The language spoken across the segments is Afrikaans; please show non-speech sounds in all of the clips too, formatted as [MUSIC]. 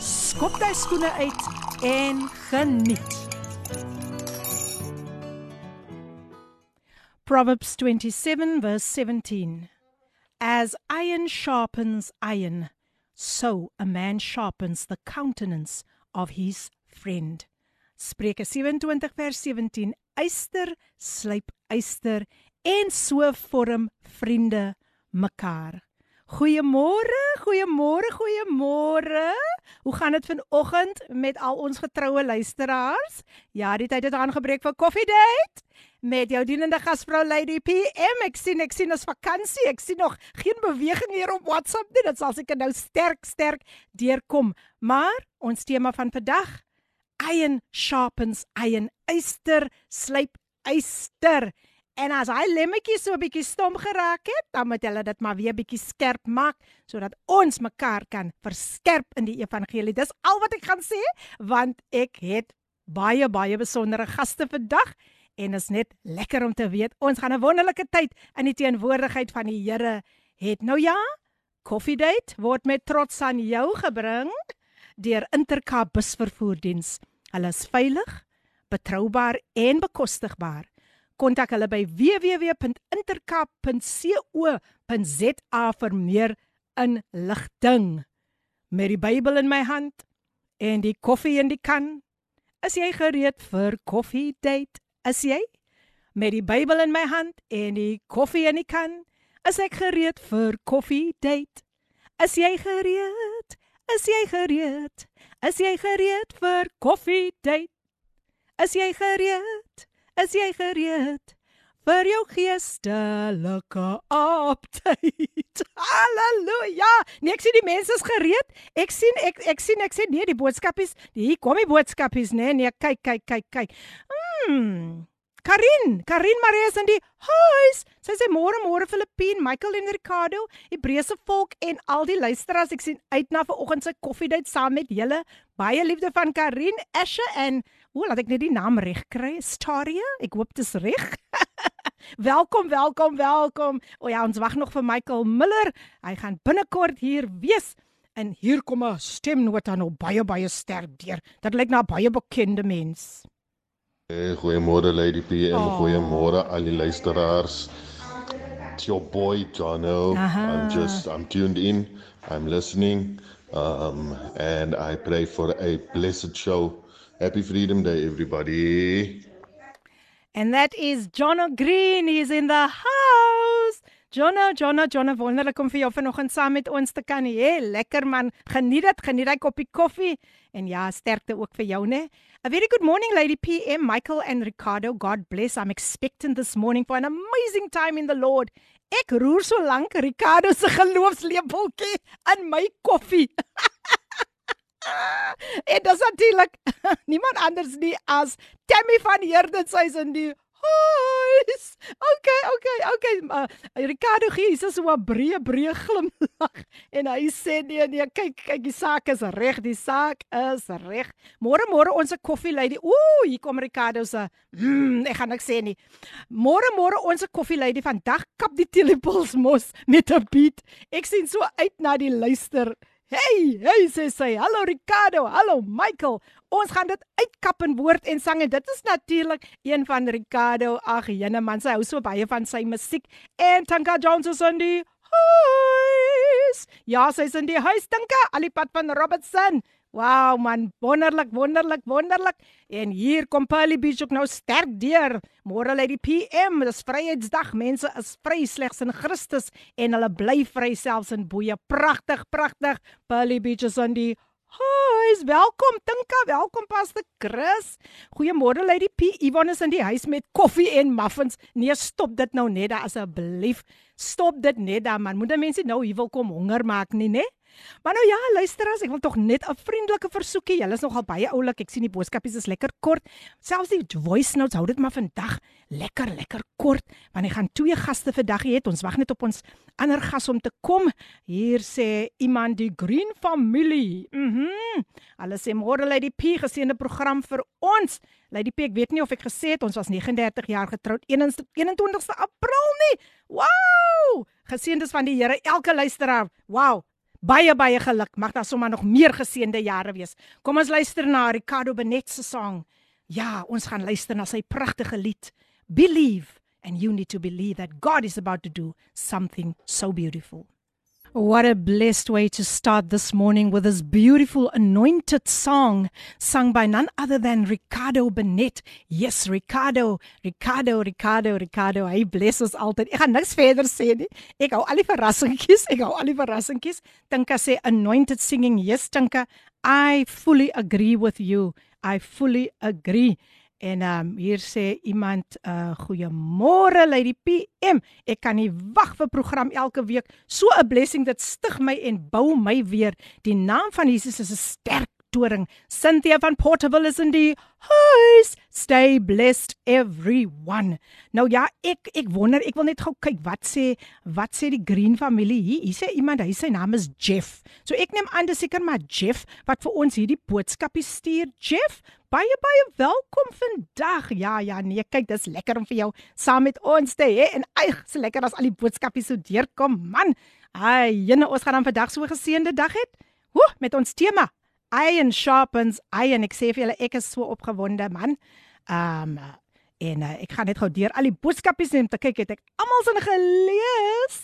skop jy skoene uit en geniet. Proverbs 27 verse 17. As iron sharpens iron, so a man sharpens the countenance of his friend. Spreuke 27 vers 17 Eyster slyp eyster en so vorm vriende mekaar. Goeiemôre, goeiemôre, goeiemôre. Hoe gaan dit vanoggend met al ons getroue luisteraars? Ja, die tyd het aangebreek vir Coffee Date met jou dienende gasvrou Lady PM. Ek sien ek sien ons vakansie. Ek sien nog geen beweging hier op WhatsApp nie. Dit sal seker nou sterk sterk deurkom. Maar ons tema van vandag iron sharpens iron. Eyster slyp eyster. En as hy lemmetjie so 'n bietjie stom geraak het, dan moet hulle dit maar weer bietjie skerp maak sodat ons mekaar kan verskerp in die evangelie. Dis al wat ek gaan sê, want ek het baie baie besondere gaste vandag en is net lekker om te weet ons gaan 'n wonderlike tyd in die teenwoordigheid van die Here het. Nou ja, Coffee Date word met trots aan jou gebring deur Intercape busvervoerdiens. Hulle is veilig, betroubaar en bekostigbaar kontak hulle by www.intercap.co.za vir meer inligting. Met die Bybel in my hand en die koffie in die kan, is jy gereed vir koffie date? Is jy? Met die Bybel in my hand en die koffie in die kan, is ek gereed vir koffie date? Is jy gereed? Is jy gereed? Is jy gereed vir koffie date? Is jy gereed? Is jy gereed vir jou geestelike update? [LAUGHS] Halleluja! Nee, ek sien die mense is gereed. Ek sien ek ek sien ek sê nee, die boodskapies, hier kom die boodskapies, nee, nee, kyk, kyk, kyk, kyk. Mm. Karin, Karin Marie is in die huis. Sy sê môre môre Filippine, Michael en Ricardo, Hebreëse volk en al die luisteraars. Ek sien uit na vanoggend se koffiedייט saam met julle. Baie liefde van Karin, Ashe en Hoe laat ek net die naam reg kry? Staria? Ek hoop dit is reg. [LAUGHS] welkom, welkom, welkom. O ja, ons wag nog vir Michael Miller. Hy gaan binnekort hier wees. En hier kom 'n stemnota nou baie baie sterk deur. Dit lyk na 'n baie bekende mens. Hey, goeiemôre Lady PM, oh. goeiemôre al die luisteraars. It's your boy Jono. I'm just I'm tuned in. I'm listening. Um and I pray for a blessed show. Happy Freedom Day, everybody. And that is Jono Green. He's in the house. Jono, Jono, Jono, wonderlik om vir jou vanoggend saam met ons te kan hê. Lekker man. Geniet dit, geniet daai koppie koffie. En ja, sterkte ook vir jou, né? A very good morning, Lady PM, Michael and Ricardo. God bless. I'm expecting this morning for an amazing time in the Lord. Ek roer so lank Ricardo se geloofslepeltjie in my koffie. [LAUGHS] en dis natuurlik [LAUGHS] niemand anders nie as Tammy van Heerden sy's in die huis. Okay, okay, okay. Uh, Ricardo gee hier so 'n breë breë glimlag en hy sê nee nee, kyk kyk die saak is reg, die saak is reg. Môre môre ons koffie lady. Ooh, hier kom Ricardo se. Mm, ek gaan niks sê nie. Môre môre ons koffie lady vandag kap die telepools mos met 'n beat. Ek sien so uit na die luister. Hey, hey sê sy. Hallo Ricardo, hallo Michael. Ons gaan dit uitkap in woord en sang en dit is natuurlik een van Ricardo. Ag, jene man, sy hou so baie van sy musiek. En Tanka Jones is in die huis. Ja, sy's in die huis, Tanka. Alipad van Robertson. Wow man, wonderlik, wonderlik, wonderlik. En hier kom Pearly Beach ook nou sterk deur. Môre lê die PM, dis Vryheidsdag. Mense is vry slegs in Christus en hulle bly vry selfs in boeye. Pragtig, pragtig. Pearly Beach is on die Huis, welkom Tinka, welkom Pastor Chris. Goeiemôre Lady P. Ivan is in die huis met koffie en muffins. Nee, stop dit nou net asseblief. Stop dit net dan man. Moet mense nou hier wil kom honger maak nie, né? Maar nou ja, luisteraars, ek wil tog net 'n vriendelike versoekie. Julle is nogal baie oulik. Ek sien die boodskapies is lekker kort. Selfs die voice notes hou dit maar vandag lekker lekker kort want ek gaan twee gaste vandag hê. Ons wag net op ons ander gas om te kom. Hier sê iemand die Green Family. Mhm. Mm Hulle sê môre lê die P geseënde program vir ons. Lady P, ek weet nie of ek gesê het ons was 39 jaar getroud 21ste April nie. Wow! Geseëndes van die Here elke luisteraar. Wow! Baie baie geluk. Mag daar sommer nog meer geseënde jare wees. Kom ons luister na Ricardo Benet se sang. Ja, ons gaan luister na sy pragtige lied. Believe and you need to believe that God is about to do something so beautiful. What a blessed way to start this morning with this beautiful anointed song sung by none other than Ricardo Benet. Yes, Ricardo, Ricardo, Ricardo, Ricardo. Hy bless ons altyd. Ek gaan niks verder sê nie. Ek hou al die verrassingkies. Ek hou al die verrassingkies. Tinka sê anointed singing. Yes, Tinka. I fully agree with you. I fully agree. En ehm um, hier sê iemand uh goeiemôre Lady PM. Ek kan nie wag vir program elke week. So 'n blessing dit stig my en bou my weer. Die naam van Jesus is 'n sterk toring. Cynthia van Portable is in die huis. Stay blessed everyone. Nou ja, ek ek wonder, ek wil net gou kyk wat sê wat sê die Green familie hier. Hier sê iemand, hy sy naam is Jeff. So ek neem aan dis seker maar Jeff wat vir ons hierdie boodskapie stuur. Jeff, baie baie welkom vandag. Ja, ja, nee, kyk, dis lekker om vir jou saam met ons te hê en eig, so lekker as al die boodskapies so deurkom, man. Ai, jene, ons gaan dan vandag so 'n geseënde dag hê. Woe, met ons tema Iron sharpens iron. Ek sê vir julle, ek is so opgewonde, man. Um en uh, ek gaan net gou deur al die boodskapies neem te kyk het ek almal se gelees.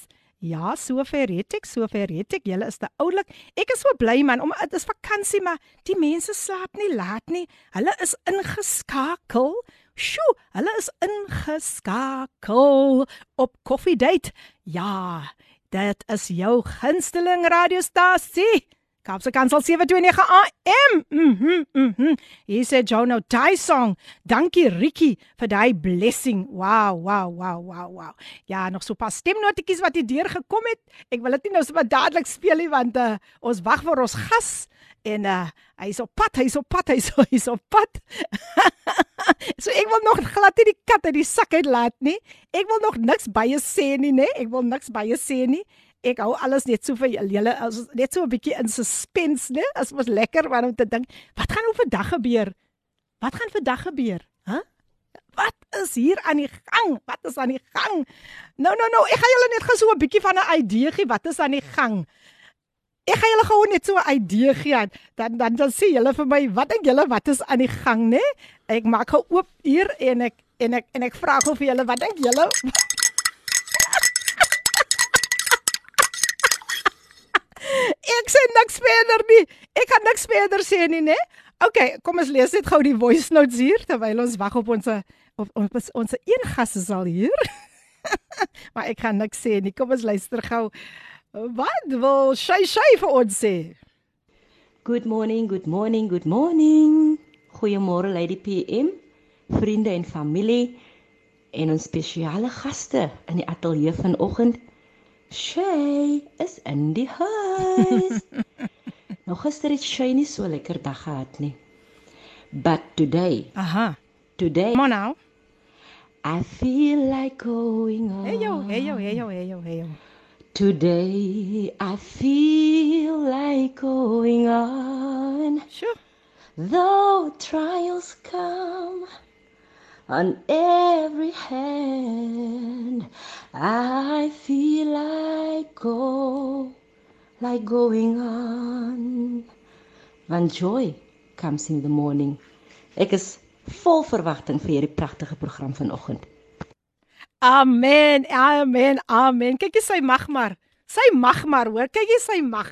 Ja, sover het ek, sover het ek. Julle is te oulik. Ek is so bly man, om dit is vakansie, maar die mense slaap nie laat nie. Hulle is ingeskakel. Sjoe, hulle is ingeskakel op Coffee Date. Ja, dit is jou gunsteling radiostasie. Kaapse Kansel 729 AM. Mhm. Mhm. Hier sê Jono Tyson. Dankie Ricky vir daai blessing. Wow, wow, wow, wow, wow. Ja, nog so paar stemnotetjies wat hier deur gekom het. Ek wil dit nie nou so dadelik speel nie want uh, ons wag vir ons gas en uh, hy's op pad, hy's op pad, hy's [LAUGHS] hy's op pad. [LAUGHS] so ek wil nog glad nie die kat uit die sak uit laat nie. Ek wil nog niks baie sê nie, nê? Ek wil niks baie sê nie ek hou alles net so vir julle as net so 'n bietjie in suspense, né? As mos lekker want om te dink, wat gaan oor vandag gebeur? Wat gaan vandag gebeur? H? Huh? Wat is hier aan die gang? Wat is aan die gang? Nou nou nou, ek gaan julle net gou so 'n bietjie van 'n idee gee wat is aan die gang. Ek gaan julle gou net so 'n idee gee dan dan dan sê julle vir my, wat dink julle wat is aan die gang, né? Ek maak gou oop hier en ek en ek en ek vra gou vir julle, wat dink julle? Ek sê niks verder nie. Ek gaan niks verder sê nie, né? OK, kom ons lees net gou die voice notes hier terwyl ons wag op ons op ons ons een gas is al hier. [LAUGHS] maar ek gaan niks sê nie. Kom ons luister gou. Wat wil sy sy vir ons sê? Good morning, good morning, good morning. Goeiemôre Lady PM, vriende en familie en ons spesiale gaste in die ateljee vanoggend. Shay is in die huis. [LAUGHS] Nog gister het Shay nie so lekker dag gehad nie. But today. Aha. Today. Come on now. I feel like going on. Hey yo, hey yo, hey yo, hey yo, hey yo. Today I feel like going on. Sure. Though trials come on every hand. I feel like go, like going on. When joy comes in the morning. Ek is vol verwagting vir hierdie pragtige program vanoggend. Amen. Amen. Amen. Kyk jy sy mag maar. Sy mag maar, hoor. Kyk jy sy mag.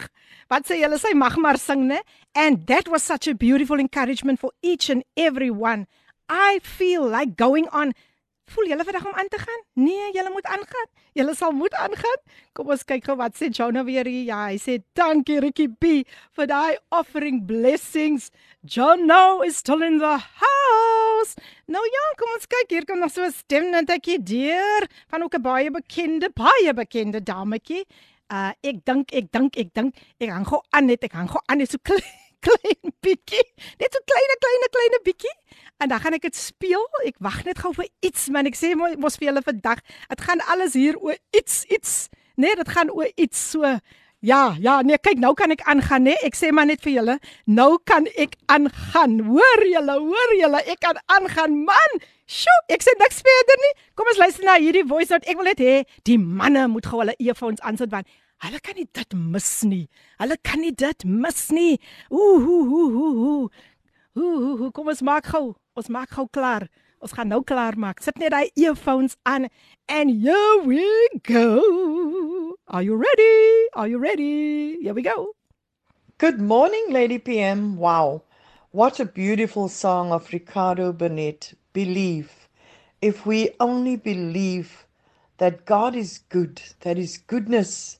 Wat sê julle sy mag maar sing, né? And that was such a beautiful encouragement for each and every one. I feel like going on. Voel julle vandag om aan te gaan? Nee, julle moet aangaan. Julle sal moet aangaan. Kom ons kyk gou wat sê Jonah weer hier. Ja, hy sê dankie Ricky B for daai offering blessings. Jonah is still in the house. Nou ja, kom ons kyk. Hier kom nog so 'n stem net ek hier deur van ook 'n baie bekende, baie bekende dametjie. Uh ek dink ek dink ek dink ek hang gou aan net ek hang gou aan net so klein [LAUGHS] klein bietjie. Net so kleine kleine kleine bietjie. En dan gaan ek dit speel. Ek wag net gou vir iets man. Ek sê mos vir julle vandag, dit gaan alles hier oor iets iets. Nee, dit gaan oor iets so Ja, ja, nee, kyk, nou kan ek aangaan, nee. Ek sê maar net vir julle, nou kan ek aangaan. Hoor julle, hoor julle, ek kan aangaan, man. Sjoe, ek sê niks verder nie. Kom ons luister na hierdie voice note. Ek wil net hê die manne moet gou hulle earphones aansit want hulle kan nie dit mis nie. Hulle kan nie dit mis nie. Ooh, ooh, ooh, ooh. Ooh, ooh, kom ons maak gou. Ons maak gou klaar. Ons gaan nou klaar maak. Sit net daai earphones aan and here we go. Are you ready? Are you ready? Here we go. Good morning, Lady PM. Wow. What a beautiful song of Ricardo Burnett. Believe. If we only believe that God is good, that His goodness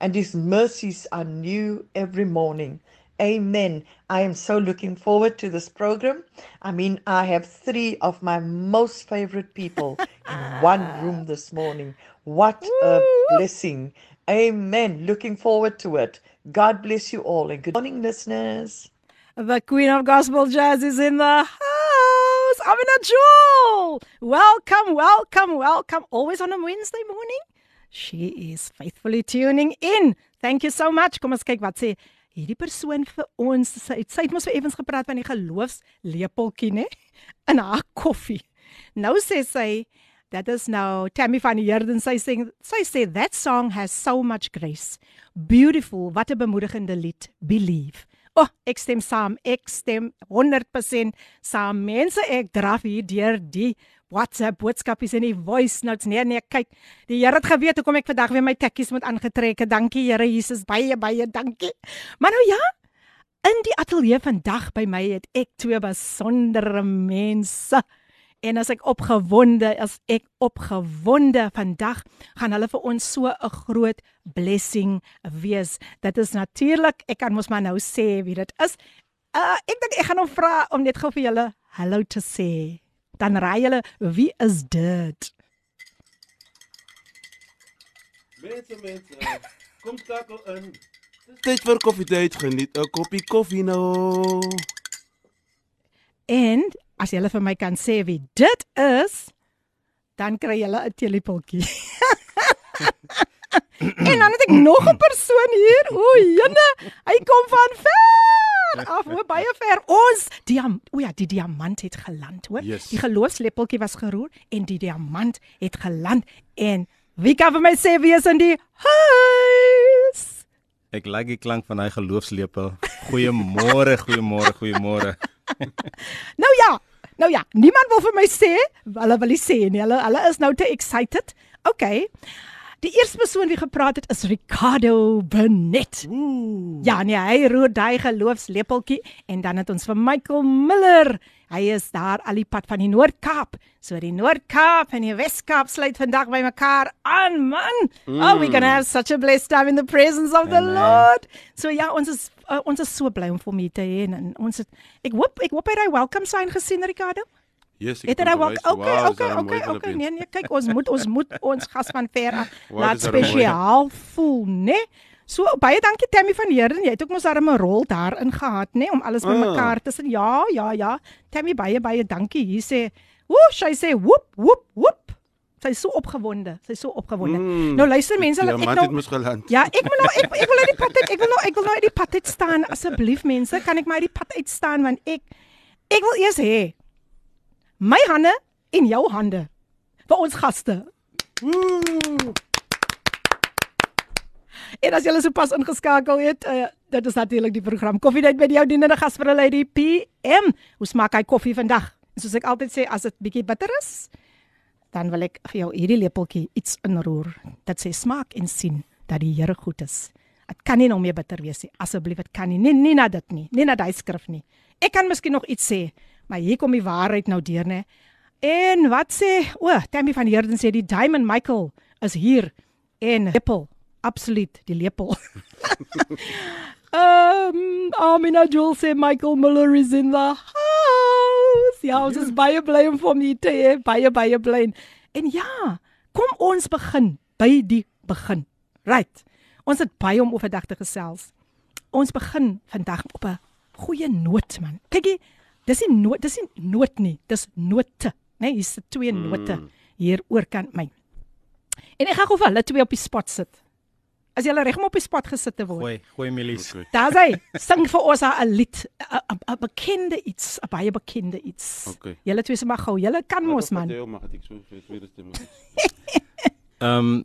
and His mercies are new every morning, Amen. I am so looking forward to this program. I mean, I have three of my most favorite people in one room this morning. What a blessing. Amen. Looking forward to it. God bless you all and good morning, listeners. The Queen of Gospel Jazz is in the house. Amina Jewel. Welcome, welcome, welcome. Always on a Wednesday morning. She is faithfully tuning in. Thank you so much. Kom ons kyk wat sê hierdie persoon vir ons sy het sy het mos vir effens gepraat van die geloofslepeltjie nê [LAUGHS] in haar koffie. Nou sê sy that is now Tammy van Heerden sy sê sy sê that song has so much grace. Beautiful, wat 'n bemoedigende lied. Believe. Oh, ek stem saam. Ek stem 100% saam. Mense, ek draf hier deur die WhatsApp boodskapies en die voice notes. Nee nee, kyk. Die Here het geweet hoekom ek vandag weer my tekkies moet aangetrek. Dankie Here Jesus, baie baie dankie. Maar nou ja, in die ateljee vandag by my het ek twee besondere mense. En as ek opgewonde, as ek opgewonde vandag gaan hulle vir ons so 'n groot blessing wees. Dit is natuurlik, ek kan mos maar nou sê wie dit is. Uh ek dink ek gaan hom vra om net gou vir julle hallo te sê dan raai julle wie is dit? Mense mense, [LAUGHS] kom skakel in. Dis tyd vir koffiedייט, geniet 'n koppie koffie nou. En as julle vir my kan sê wie dit is, dan kry julle 'n teelepeltjie. [LAUGHS] en dan het ek nog 'n persoon hier. O, jene, hy kom van ver af, hoe [LAUGHS] baie ver ons diam o ja, die diamant het geland, hoor. Yes. Die geloofslepeltjie was geroer en die diamant het geland en wie kan vir my sê wie is in die huis? Ek like die klank van daai geloofslepel. Goeiemôre, goeiemôre, goeiemôre. [LAUGHS] nou ja, nou ja, niemand wil vir my sê, hulle wil nie sê nie. Hulle hulle is nou te excited. Okay. Die eerste persoon wie gepraat het is Ricardo Benet. Ooh. Ja, nee, hy roer daai geloofslepeltjie en dan het ons vir Michael Miller. Hy is daar al die pad van die Noord-Kaap. So die Noord-Kaap en die Wes-Kaap sluit vandag by mekaar aan, man. Mm. Oh, we're going to have such a blessed time in the presence of the Amen. Lord. So ja, ons is uh, ons is so bly om vir my te hê en ons het ek hoop ek hoop hy welcome sign gesien Ricardo. Yes, ek het hy ook okay, wow, okay, okay, okay. Nee, nee, kyk, ons moet ons moet ons gas van ver af [LAUGHS] laat spesiaal voel, né? Nee? So baie dankie Tammy van Heerden. Jy het ook mos daar 'n rol daarin gehad, né, nee, om alles bymekaar ah. te sit. Ja, ja, ja. Tammy baie baie dankie. Hier sê, "Woe, sy sê, woep, woep, woep." Sy is so opgewonde. Sy is so opgewonde. Mm, nou luister mense, ek nou Ja, ek moet nou ek, ek wil uit die pad uit. Ek wil nou ek wil nou uit die pad uit staan asseblief mense. Kan ek maar uit die pad uit staan want ek ek wil eers hê my hande en jou hande vir ons gaste. En as julle sopas ingeskakel het, uh, dit is natuurlik die program Koffiedייט met jou dienende gas vir Lady PM. Hoe smaak hy koffie vandag? En soos ek altyd sê, as dit bietjie bitter is, dan wil ek vir jou hierdie lepeltjie iets inroer. Dit sê smaak en sien dat die Here goed is. Dit kan nie nog meer bitter wees nie. Asseblief, dit kan nie. Nie nie na dit nie. Nie na daai skrif nie. Ek kan miskien nog iets sê, Maar hier kom die waarheid nou deur, né? En wat sê, o, oh, Tammy van Heerden sê die Diamond Michael is hier en lepel, absoluut, die lepel. [LAUGHS] Ehm, um, Amina Joel sê Michael Miller is in the house. Ja, ons is baie bly om hom hier te hê, baie baie bly. En ja, kom ons begin by die begin. Right. Ons het baie om oordag te gesels. Ons begin vandag op 'n goeie noot man. Kykie, dis nie noot, dis nie noot nie, dis note, né? Nee, hier's twee note mm. hier oorkant my. En ek gaan gou vir hulle twee op die spot sit. As jy al reg op die spot gesit te word. Goeie, goeie milies. Okay. Daar sê, sing vir ons 'n lied, 'n bekende iets, 'n baie bekende iets. Okay. Julle twee se mag gou. Julle kan mos man. Ja, mag ek so weer stem. [LAUGHS] Ehm um,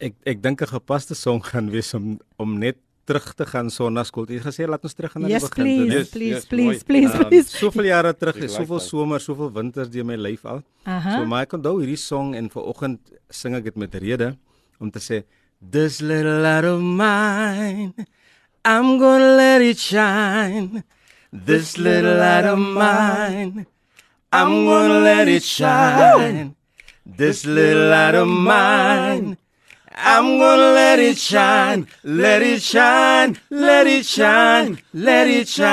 ek ek dink 'n gepaste song gaan wees om om net terug te gaan sonnaskool. Jy het gesê laat ons terug gaan na die Yes begin. please, Yes, please, yes, please, please, Um, please. soveel jare terug, like soveel that. somer, soveel winters deur my lyf al. Aha. So maar ek onthou hierdie song en vanoggend sing ek dit met rede om te sê this little light of mine I'm going to let it shine. This little light of mine I'm going to let it shine. This little light of mine I'm gonna let it shine, let it shine, let it shine, let it shine.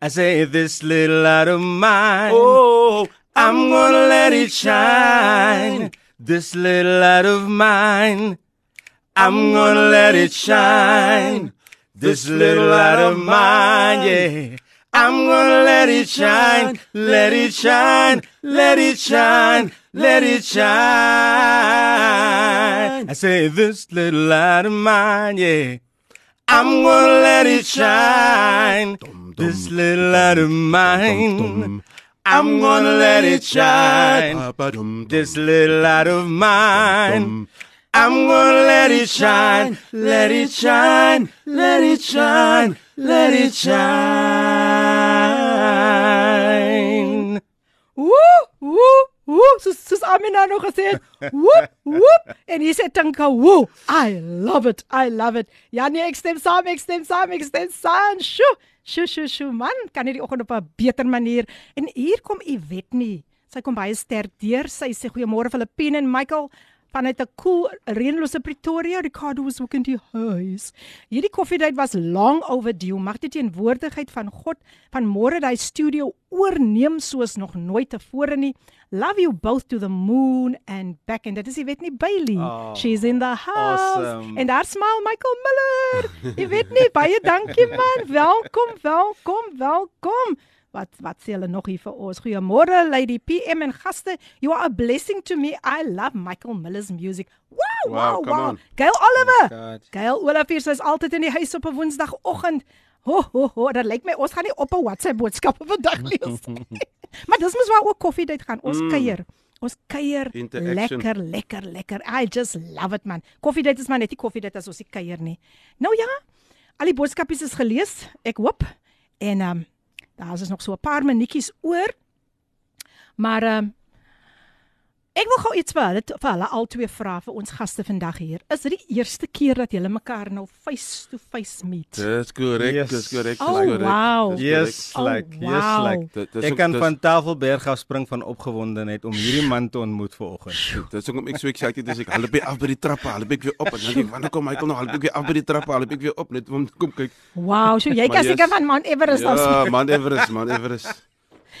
I say this little light of mine. Oh, I'm gonna let it shine. This little light of mine. I'm gonna let it shine. This little light of mine, yeah. I'm gonna let it shine, let it shine, let it shine, let it shine. I say this little light of mine, yeah. I'm gonna let it shine. This little light of mine. I'm gonna let it shine. This little light of mine. I'm gonna let it shine, let it shine, let it shine, let it shine. Woe, woe, woe. Soos soos Amina nog gesê het. Woep, woep. En hier sê Tinka, "Woe, I love it. I love it." Ja nee, ek stem saam, ek stem saam, ek stem saam. Sjoe, sjoe, sjoe, sjoe. Man, kan hierdie oggend op 'n beter manier. En hier kom Iwet nie. Sy kom baie sterk deur. Sy sê goeiemôre Filippine en Michael vanuit 'n koel cool, reënlose Pretoria. Ricardo was ook in die huis. Hierdie koffiedייט was long overdue. Mag die teenwoordigheid van God van môre daai studio oorneem soos nog nooit tevore nie. Love you both to the moon and back and dit is jy weet nie Bailey. Oh, She's in the house. awesome. En daar smile Michael Miller. Jy weet nie baie dankie man. Welkom, welkom, welkom. Wat wat sê hulle nog hier vir ons? Goeiemôre Lady PM en gaste. You are a blessing to me. I love Michael Miller's music. Wow, wow, Wow, wow. come wow. on. Gail Oliver. God. Gail Oliver is altyd in die huis op 'n Woensdagoggend. Ho ho ho, dit lyk my ons gaan nie op 'n WhatsApp boodskappe vandag lees. [LAUGHS] [LAUGHS] maar dis mos waar ook koffiedייט gaan. Ons mm. kuier. Ons kuier Interaction. lekker, lekker, lekker. I just love it man. Koffiedייט is maar net nie koffiedייט as ons nie kuier nie. Nou ja, al die boodskapies is gelees. Ek hoop. En ehm um, daar is nog so 'n paar minuutjies oor. Maar ehm um, ek wil gou iets vir hulle vir hulle al twee vra vir ons gaste vandag hier. Is dit die eerste keer dat julle mekaar nou face to face meet? Dis korrek, Yes. dis korrek. Oh, dis korrek, wow. Yes, Oh, like, yes, wow. like. Dit- dis Ek ook- kan dis- van Tafelberg af spring van opgewondenheid om hierdie man te ontmoet vanoggend. Dis hoekom ek so excited is. Ek hulle by af by die trappe, hulle by weer op en dan wanneer kom Michael nog? Hulle by weer af by die trappe, hulle by weer op net om kom kyk. Wow, so jy kan seker yes. van Mount Everest af. Ja, man Everest, man Everest.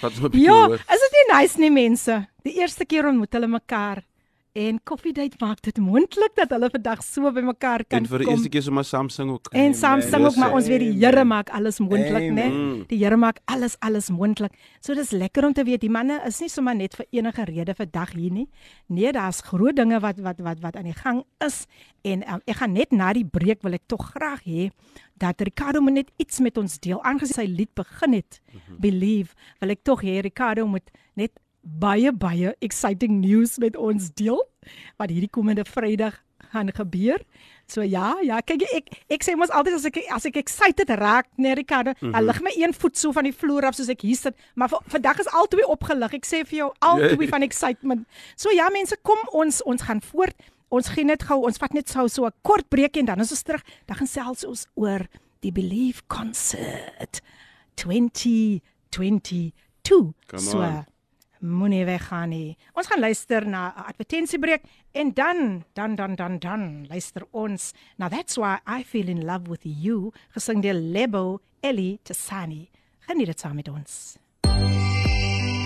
Wat so 'n bietjie Ja, hoor. is dit nie nice nie mense? Die eerste keer ontmoet hulle mekaar en koffiedייט maak dit moontlik dat hulle vandag so by mekaar kan En vir die kom. eerste keer sommer saam sing ook. En saam Amen. sing ook maar ons weet die Here Amen. maak alles moontlik, né? Amen. Die Here maak alles alles moontlik. So dis lekker om te weet die manne is nie sommer net vir enige rede vandag hier nie. Nee, daar's groot dinge wat wat wat wat aan die gang is en um, ek gaan net na die breek wil ek tog graag hê dat Ricardo moet net iets met ons deel aangesien sy lied begin het. Believe, wil ek tog hê Ricardo moet net baie baie exciting news met ons deel wat hierdie komende Vrydag gaan gebeur. So ja, ja, kyk ek ek sê mos altyd as ek as ek excited raak, nee Ricardo, mm -hmm. dan lig my een voet so van die vloer af soos ek hier sit, maar vandag is albei opgelig. Ek sê vir jou albei van excitement. So ja, mense, kom ons ons gaan voort. Ons gaan net gou, ons vat net sou so 'n kort breek en dan is ons terug. Dan gaan selfs ons oor die Believe concert 2022. Come so on. Moenie weggaan nie. Ons gaan luister na 'n advertensiebreek en dan dan dan dan dan luister ons na That's why I feel in love with you gesing deur Lebo Ellie Tsani. Geniet dit saam met ons.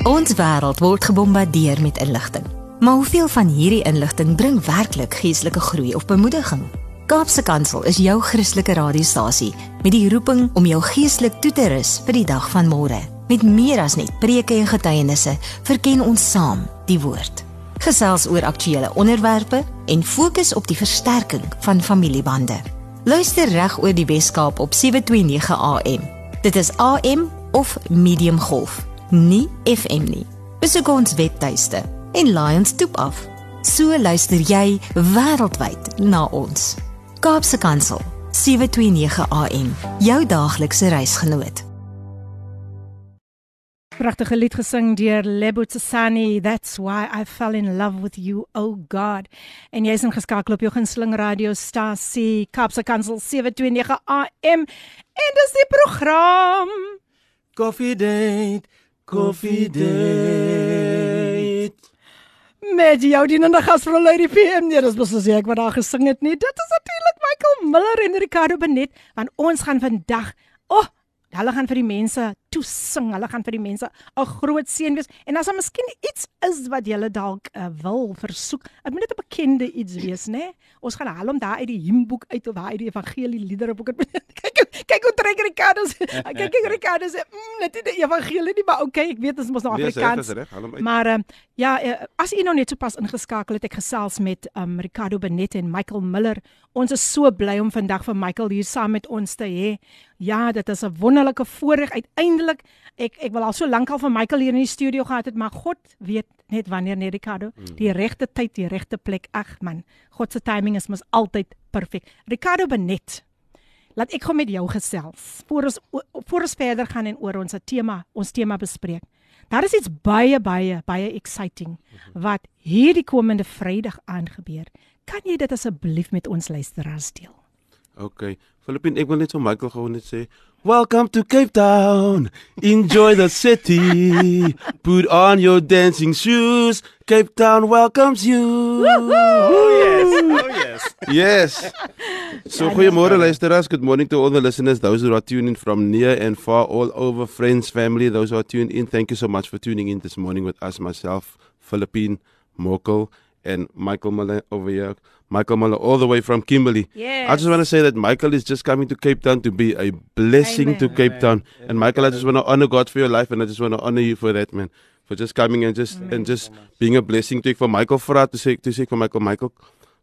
Ons wêreld word gebombardeer met inligting. Maar hoeveel van hierdie inligting bring werklik geestelike groei of bemoediging? Kaapse Kansel is jou Christelike radiostasie met die roeping om jou geestelik toe te rus vir die dag van môre. Met meer as net preke en getuienisse, verken ons saam die woord. Gesels oor aktuelle onderwerpe en fokus op die versterking van familiebande. Luister reg oor die Weskaap op 729 AM. Dit is AM of medium golf, nie FM nie. Besoek ons webtuiste en laai ons toep af. So luister jy wêreldwyd na ons. Kaapse Kansel 729 AM, jou daaglikse reisgenoot. Pragtige lied gesing deur Lebo Tsani, That's why I fell in love with you, oh God. En jy's ingeskakel op jou gunsteling radiostasie Kaapse Kansel 729 AM. En dis die program Coffee date, coffee date. met jou dienende gasvrou Lady PM. Nee, dis mos as ek wat daar gesing het nie. Dit is natuurlik Michael Miller en Ricardo Benet want ons gaan vandag, o, oh, hulle gaan vir die mense toesing. Hulle gaan vir die mense 'n groot seën wees. En as daar miskien iets is wat jy dalk uh, wil versoek, dit moet net 'n bekende iets wees, né? Nee? Ons gaan haal hom daar uit die hymnboek uit of waar uit die evangelie liedereboek. [LAUGHS] kyk, kyk hoe trek Ricardo. [LAUGHS] kyk kyk Ricardo sê, mm, net die evangelie nie, maar okay, ek weet dit is mos nou Afrikaans. hom uit. Maar uh, ja, uh, as u nou net sopas ingeskakel het, ek gesels met um Ricardo Benet en Michael Miller. Ons is so bly om vandag vir Michael hier saam met ons te hê. Ja, dit is 'n wonderlike voorreg uiteindelik. Ek ek wil al so lank al vir Michael hier in die studio gehad het, maar God weet net wanneer net Ricardo, die regte tyd, die regte plek. Ag man, God se timing is mos altyd perfek. Ricardo Benet. Laat ek gou met jou gesels. Voor ons voor ons verder gaan en oor ons tema, ons tema bespreek. Daar is iets baie baie baie exciting wat hierdie komende Vrydag aangebeur. Kan jy dit asseblief met ons luisteraars deel? Okay. Filippin, ek wil net vir Michael gou net sê, "Welcome to Cape Town. Enjoy the city. Put on your dancing shoes. Cape Town welcomes you." Oh yes. Oh yes. [LAUGHS] Yes. So goeiemôre luisteraars. Good morning to all the listeners, those who are tuning in from near and far, all over, friends, family, those who are tuned in. Thank you so much for tuning in this morning with us, myself, Philippine, Mokel, and Michael Muller over here. Michael Muller, all the way from Kimberley. Yes. I just want to say that Michael is just coming to Cape Town to be a blessing Amen. to Cape Town. And Michael, I just want to honor God for your life, and I just want to honor you for that, man. For just coming and just and just being a blessing to ek vir Michael vra te sê te sê vir Michael Michael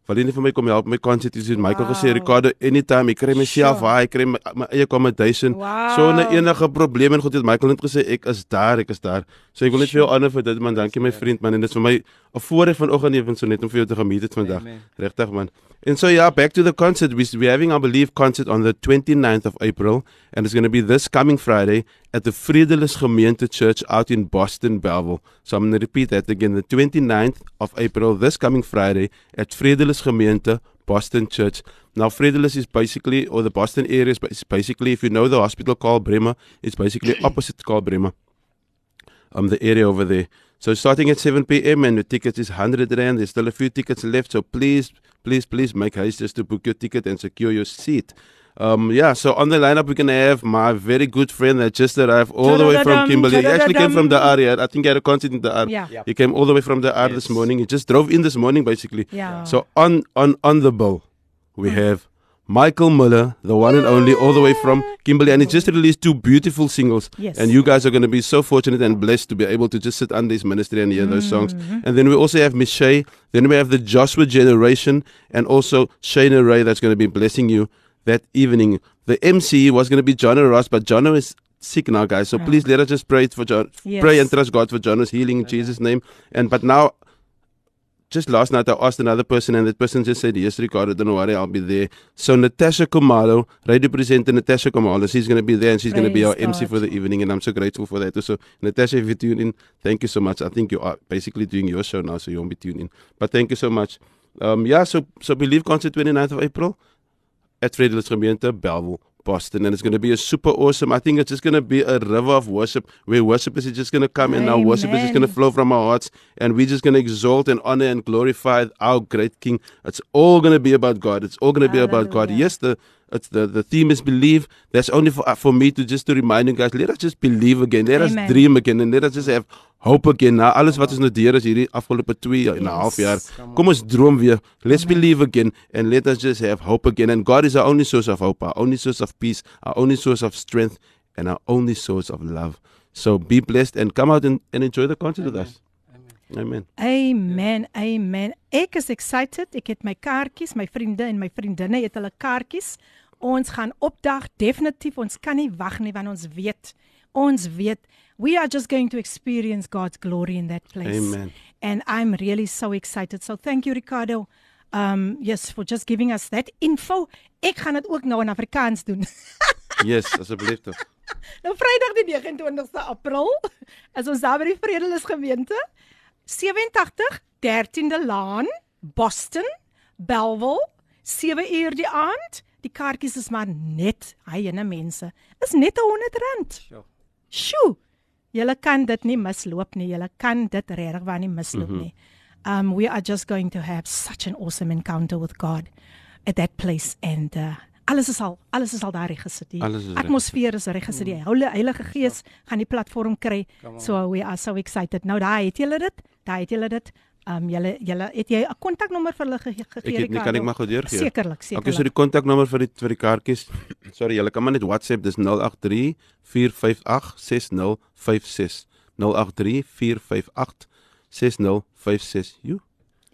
Wil jy nie vir my kom help met konsert dis Michael gesê Wow. Ricardo anytime ek kry myself Sure. ek kry my, my eie accommodation. Wow. sonder enige probleem en God het Michael net gesê ek is daar ek is daar. So ek wil net vir jou honor vir dit man dankie my vriend man en dit is vir my 'n voorreg vanoggend even so net om vir jou te gemeet het vandag regtig man. And so yeah back to the concert. We we having I believe concert on the 29th of April and it's going to be this coming Friday at the Vredelis Gemeente Church out in Boston Belleville so I'm going to repeat that again the 29th of April this coming Friday at Vredelis Gemeente Boston Church. Now, Fredelis is basically, or the Boston area is bas- basically, if you know the hospital called Bremer, it's basically [CLEARS THROAT] opposite called Bremer. Um, the area over there. So starting at 7 p.m. and the ticket is 100 rand. There's still a few tickets left. So please, please, please make haste just to book your ticket and secure your seat. Um, yeah, so on the lineup, we're going to have my very good friend that just arrived all the way from Kimberley. He actually came from the area. I think he had a concert in the R. Yeah. Yeah. He came all the way from the R this morning. He just drove in this morning, basically. Yeah. So on on on the bill, we have Michael Muller, the one and only, all the way from Kimberley, and he just released two beautiful singles. Yes. And you guys are going to be so fortunate and blessed to be able to just sit under his ministry and hear those songs. And then we also have Miss Shay. Then we have the Joshua Generation, and also Shayna Ray that's going to be blessing you that evening. The MC was going to be John Ross, but John is sick now, guys. So please let us just pray for John, Yes. pray and trust God for John's healing in Jesus' name. And but now just last night I asked another person and that person just said, Yes, Ricardo, don't worry, I'll be there. So Natasha Kumalo, radio presenter Natasha Kumalo, she's gonna be there and she's gonna be our Praise MC for the evening and I'm so grateful for that. So Natasha, if you tune in, thank you so much. I think you are basically doing your show now, so you won't be tuning in. But thank you so much. Um yeah, so so believe concert 29th of April at Vredelis Gemeente, Belleville, Boston. And it's going to be a super awesome. I think it's just going to be a river of worship where worship is just going to come and our worship is just going to flow from our hearts. And we're just going to exalt and honor and glorify our great King. It's all going to be about God. It's all going to be about God. Yes, the It's the the theme is believe. That's only for uh, for me to just to remind you guys. Let us just believe again. Let Amen. us dream again, and let us just have hope again. Na alles wat ons nou deur is hierdie afgelope 2 en 'n half jaar. Kom ons droom weer. Let's believe again and let us just have hope again. And God is our only source of hope, our only source of peace, our only source of strength, and our only source of love. So be blessed and come out and, and enjoy the concert with us. Amen. Amen. Amen. Ek is excited. Ek het my kaartjies, my vriende en my vriendinne het hulle kaartjies. Ons gaan opdag definitief. Ons kan nie wag nie want ons weet. Ons weet we are just going to experience God's glory in that place. Amen. And I'm really so excited. So thank you Ricardo. Um yes for just giving us that info. Ek gaan dit ook nou in Afrikaans doen. [LAUGHS] Yes, asseblief tog. Nou Vrydag die 29ste April is ons daar by die Vredelis gemeente 87 13de Laan, Boston, Bellville, 7 uur die aand. Die kaartjies is maar net, hy en mense. Is net R100. Sjoe. Sjoe. Julle kan dit nie misloop nie. Julle kan dit regtig waar nie misloop mm -hmm. nie. Um we are just going to have such an awesome encounter with God at that place and uh alles is al alles is al daar register. Die Alles is reg atmosfeer is register. Die Heilige Heilige Gees gaan die platform kry. So we are so excited. Nou daai het julle dit. Daai het julle dit. Um julle julle het jy 'n kontaknommer vir hulle ge gegee Ek het nie kan ek maar gou deurgee. Sekerlik, Okay, so sekerlik. die kontaknommer vir die vir die kaartjies. Sorry, julle kan maar net WhatsApp, dis 083 458 6056. 083 458 6056. Jo.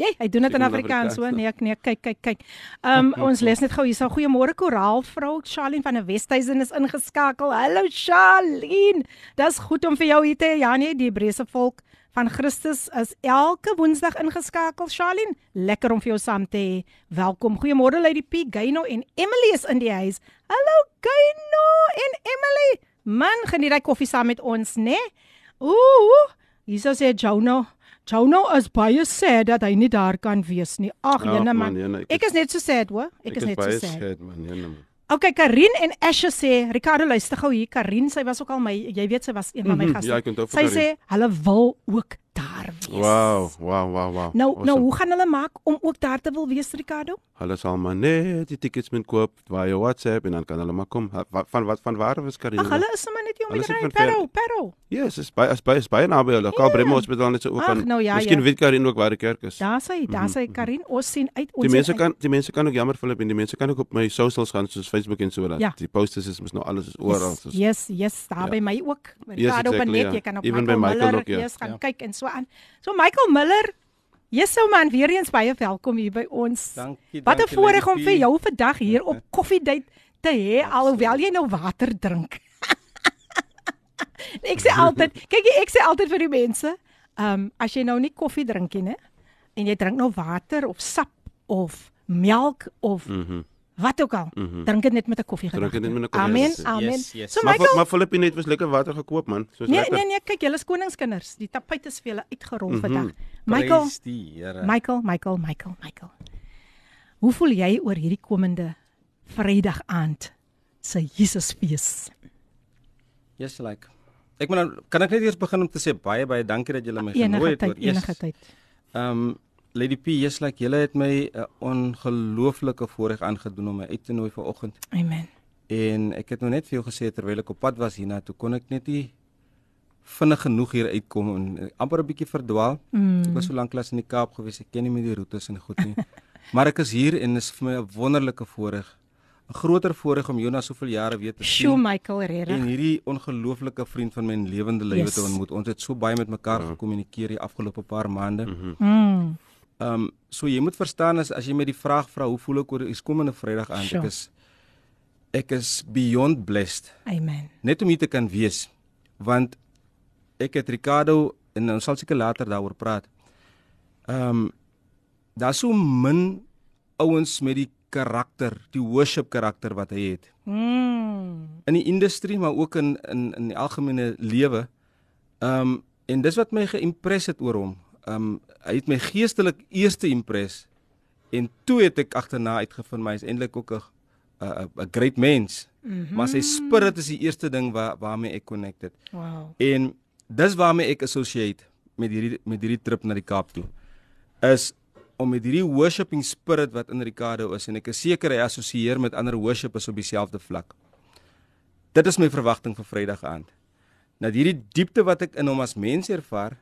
Jy, hy doen dit in Afrikaans so. Afrikaans, Nee, nee, kyk, kyk, kyk. Um [LAUGHS] ons lees net gou hierso. Goeiemôre Koraal vrou Charlene van die Westhuizen is ingeskakel. Hallo Charlene. Dis goed om vir jou hier te hê. Ja nee, die Hebreëse volk van Christus is elke Woensdag ingeskakel. Charlene, lekker om vir jou saam te hê. Welkom. Goeiemôre Lady P, Gaino en Emily is in die huis. Hallo Gaino en Emily. Man, geniet jy koffie saam met ons, né? Nee? Ooh, hierso sê Jono. Jono is baie sad dat hy nie daar kan wees nie. Ag, Ag, jene man, jene, ek Ek is net so sad, hoor. Ek is net so baie sad. sad man. Ja, nee, man. Okay, Karin en Asha sê, Ricardo luister gou hier. Karin, sy was ook al my, jy weet sy was een van my Mhm, gaste. ja, ek onthou vir sy sê hulle wil ook daar wees. Wow, wow, wow, wow. Nou, awesome. nou hoe gaan hulle maak om ook daar te wil wees, Ricardo? Hulle sal maar net die tickets moet koop via WhatsApp en dan kan hulle maar kom. Van wat van waar was Karina? Ag, hulle is sommer net hier om die ry. ver- Pero, pero. Yes, is baie is baie is baie naby hulle. Karl Bremer Hospitaal net so ook Ag, aan. nou ja, Miskien ja. weet Karin ook waar die kerk is. Daar sê, daar sê Karin, ons sien uit ons Die mense kan die mense kan ook jammer Philip en die mense kan ook op my socials gaan soos Facebook en so dat Ja. die posters is mos nou alles is oral. Yes, yes, yes, daar Ja. by my ook. Ricardo exactly, Benet, ja. jy kan op Even Michael, Michael Miller ook, ja. yes, gaan Ja. kyk en so aan. So Michael Miller, jy's so man weer eens baie welkom hier by ons. Dankie. Wat 'n dankie, voorreg om Lady vir P. jou vandag hier op [LAUGHS] koffiedייט te hê alhoewel jy nou water drink. [LAUGHS] ek sê altyd, [LAUGHS] kyk jy, ek sê altyd vir die mense, ehm um, as jy nou nie koffie drink nie, né? En jy drink nou water of sap of melk of Mhm. wat ook al, drink dit net met 'n koffie Drink dit net met 'n Amen. koffie. Amen. Yes, yes. So Maar Michael, maar Philip het was lekker water gekoop man. Soos Nee, lekker. nee, nee, kyk, julle is koningskinders. Die tapuit is vir julle uitgerol Mhm. vandag. Michael, Prys die Here. Michael, Michael, Michael, Michael. Hoe voel jy oor hierdie komende Vrydag aand se Jesusfees? Yes, like. Ek moet nou kan ek net eers begin om te sê baie baie dankie dat julle my genooi het. hoor. Yes. enige tyd. Um Lady P, yes, like julle het my 'n ongelooflike voorreg aangedoen om my uit te nooi vir oggend. Amen. En ek het nou net vir jou gesê terwyl ek op pad was hiernatoe kon ek net nie vinnig genoeg hier uitkom en eh, amper 'n bietjie verdwaal. Mm. Ek was so lank klas in die Kaap gewees, ek ken nie meer die roetes en goed nie. [LAUGHS] maar ek is hier en dit is vir my 'n wonderlike voorreg. 'n Groter voorreg om jou na soveel jare weer te Sjoe sien. Michael En regtig. hierdie ongelooflike vriend van my in lewende lywe Yes. te ontmoet. Ons het so baie met mekaar gekommunikeer die afgelope paar maande. Ehm Mm. Um, so jy moet verstaan as as jy my die vraag vra hoe voel ek oor die komende Vrydag aand? Sure. Ek is ek is beyond blessed Amen. net om hier te kan wees want ek het Ricardo en ons sal seker later daaroor praat. Ehm um, daar's so min ouens met die karakter, die worship karakter wat hy het Mm. in die industrie maar ook in in in die algemene lewe. Ehm um, en dis wat my geïmpres het oor hom. Ehm um, hy het my geestelik eerste impres en toe het ek agterna uitgevind my is eintlik ook 'n 'n great mens. Mm -hmm. Maar sy spirit is die eerste ding waar waarmee ek connected. Wow. En dis waarmee ek associate met hierdie met hierdie trip na die Kaap toe. Is om met hierdie worshiping spirit wat in Ricardo is en ek is seker hy assosieer met ander worshipers op dieselfde vlak. Dit is my verwagting vir Vrydag aand. Dat hierdie diepte wat ek in hom as mens ervaar,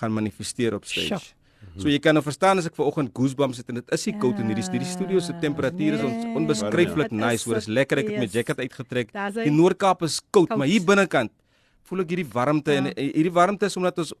gaan manifesteer op stage. Sjoe. So jy kan nou verstaan as ek ver oggend goosebumps het en dit is nie koud in hierdie hierdie studio se temperatuur is ons Nee. onbeskryflik is nice, hoor, is lekker ek het my jacket uitgetrek. Die Noord-Kaap is koud, Koud. maar hier binnekant voel ek hierdie warmte Ja. en hierdie warmte is omdat ons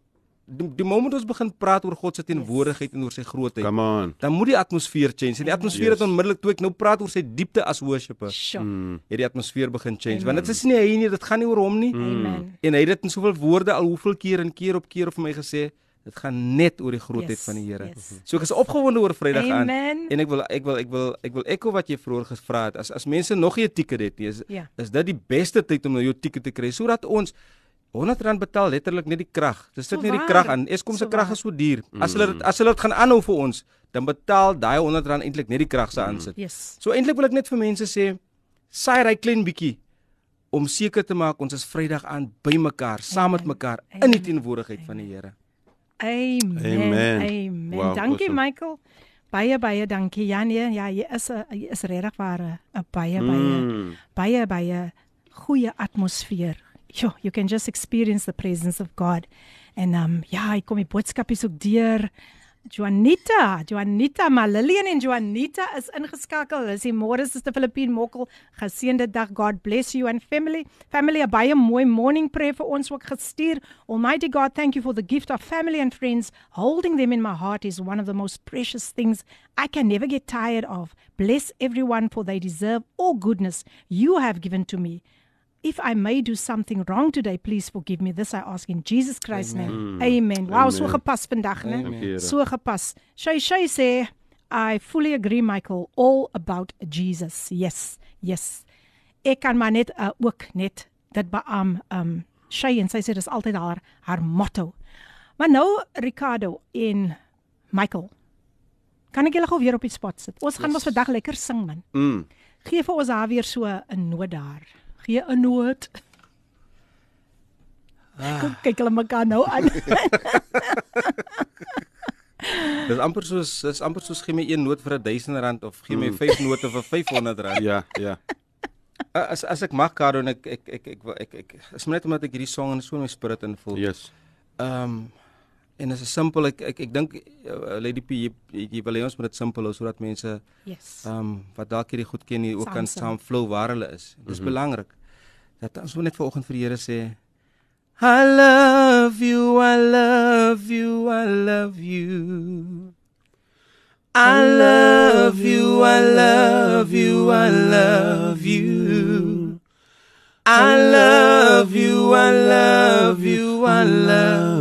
die, die oomblik ons begin praat oor God se teenwoordigheid en oor sy grootheid, Come on. dan moet die atmosfeer change. En die atmosfeer Yes. het onmiddellik toe ek nou praat oor sy diepte as worshipper, Sjoe. Mm. het die atmosfeer begin change. Want dit is nie hy nie, dit gaan nie oor hom nie. Amen. En hy het dit in soveel woorde al hoeveel keer en keer op keer vir my gesê, dit gaan net oor die grootheid Yes, van die Here. yes. So ek is opgewonde oor Vrydag aan. Amen. En ek wil ek wil ek wil ek wil ekko wat jy vroeër gevra het. As as mense nog nie 'n ticket het nie, is Ja. is dit die beste tyd om nou jou ticket te kry sodat ons R100 betaal letterlik net die krag. Dis dit So net die krag aan. Eskom se So krag is so duur. As hulle dit as hulle dit gaan aanhou vir ons, dan betaal daai R100 eintlik net die krag se aansit. Yes. So eintlik wil ek net vir mense sê, saai ry klein bietjie om seker te maak ons is Vrydag aan by mekaar, saam met mekaar in die teenwoordigheid van die Here. Amen. Amen. Amen. Wow, dankie awesome. Michael. Baie baie dankie. Ja nee, ja, jy is 'n jy is regtig waar 'n baie baie Mm. baie baie goeie atmosfeer. Jo, you can just experience the presence of God. En um ja, ek kom die boodskapies ook deur. Juanita, Juanita Malillian en Juanita is ingeskakel. Hulle sê môre is die Filippine Mokkel. Geseënde dag. God bless you and family. Family 'n baie mooi morning prayer vir ons ook gestuur. Almighty God, thank you for the gift of family and friends. Holding them in my heart is one of the most precious things I can never get tired of. Bless everyone for they deserve all goodness you have given to me. If I may do something wrong today, please forgive me. This I ask in Jesus Christ's name. Amen. Wow, so Amen. gepas vandag, né? So gepas. Shay Shay sê I fully agree Michael all about Jesus. Yes. Yes. Ek kan maar net uh, ook net dit beam um Shay en sy sê dis altyd haar haar motto. Maar nou Ricardo en Michael. Kan ek julle gou weer op die spot sit? Ons gaan Yes. mos vandag lekker sing man. Mm. Gee vir ons daar weer so 'n noot daar. Gee 'n noot. Ah. Kyk hulle mekaar nou aan. Dis amper soos dis amper soos gee my een noot vir R1000 of gee my 5 note vir R500. Ja, ja. As as ek mag Karo en ek ek ek ek ek, ek, ek is net omdat ek hierdie song in so in my spirit invoel. Yes. Ehm um, en dit is simpel ek ek ek dink uh, Lady P jy, jy wil hê ons moet dit simpel hou sodat mense Yes. ehm um, wat dalk hierdie goed ken hier ook kan Saam flow waar hulle is. Dis mm -hmm. belangrik. Dat ons wil net vanoggend vir die Here sê I love you, I love you, I love you. I love you, I love you, I love you. I love you, I love you, I love you.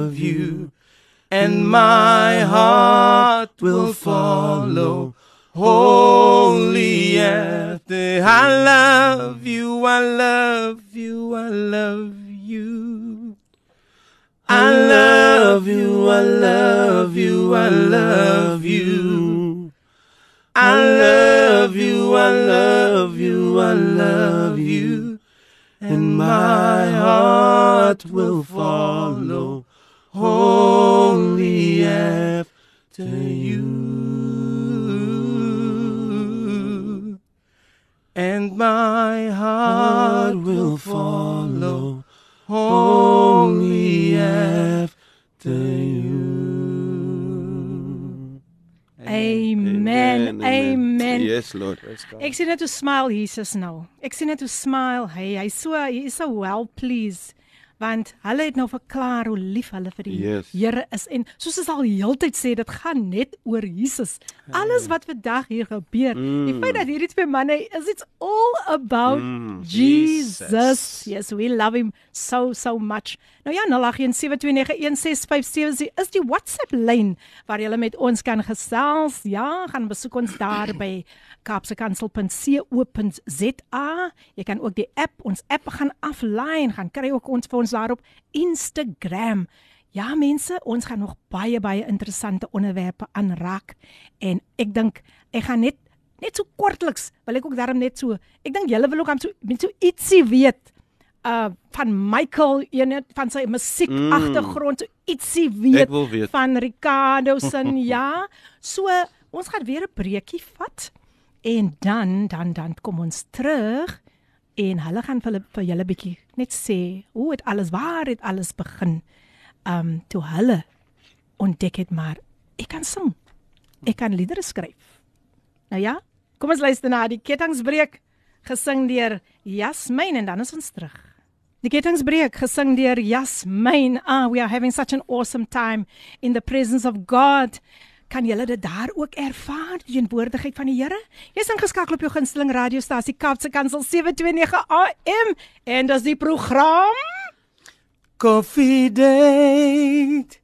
And my heart will follow wholly after. I love you, I love you, I love you. I love you, I love you, I love you. I love you, I love you, I love you. And my heart will follow wholly after you. And my heart will follow wholly after you. Amen. Amen. Yes, Lord. Ek sien net hoe smile Jesus nou. Ek sien net hoe smile hy. Hy so hy is so well pleased want hulle het nou verklaar hoe lief hulle vir die Yes. Here is en soos ons al heeltyd sê dit gaan net oor Jesus. Alles wat vandag hier gebeur, mm. die feit dat hierdie twee manne is it's all about mm. Jesus. Jesus. Yes, we love him so so much. Nou ja, 0817291657 is die WhatsApp lyn waar jy met ons kan gesels. Ja, gaan besoek ons daar by kapsekansel.co.za. Jy kan ook die app, ons app gaan aflyn, gaan kry ook ons vir ons daar op Instagram. Ja mense, ons gaan nog baie baie interessante onderwerpe aanraak en ek dink ek gaan net net so kortliks, wil ek ook daarom net so. Ek dink julle wil ook aan so met so ietsie weet uh van Michael, een van sy musiek agtergrond, mm. ietsie weet, weet van Ricardo se [LAUGHS] ja. So ons gaan weer 'n breekie vat en dan dan dan kom ons terug en hulle gaan vir, vir julle bietjie net sê hoe dit alles waar het alles begin. Um toe hulle ontdek het maar ek kan sing. Ek kan liedere skryf. Nou ja, kom ons luister na die kettingsbreek gesing deur Jasmin en dan is ons terug. Die kettingsbreek gesing deur Jasmin. Ah, we are having such an awesome time in the presence of God. Kan julle dit daar ook ervaar, die teenwoordigheid van die Here? Jy's ingeskakel op jou gunsteling radiostasie Kaapse Kansel 729 AM en dis die program Coffee Date.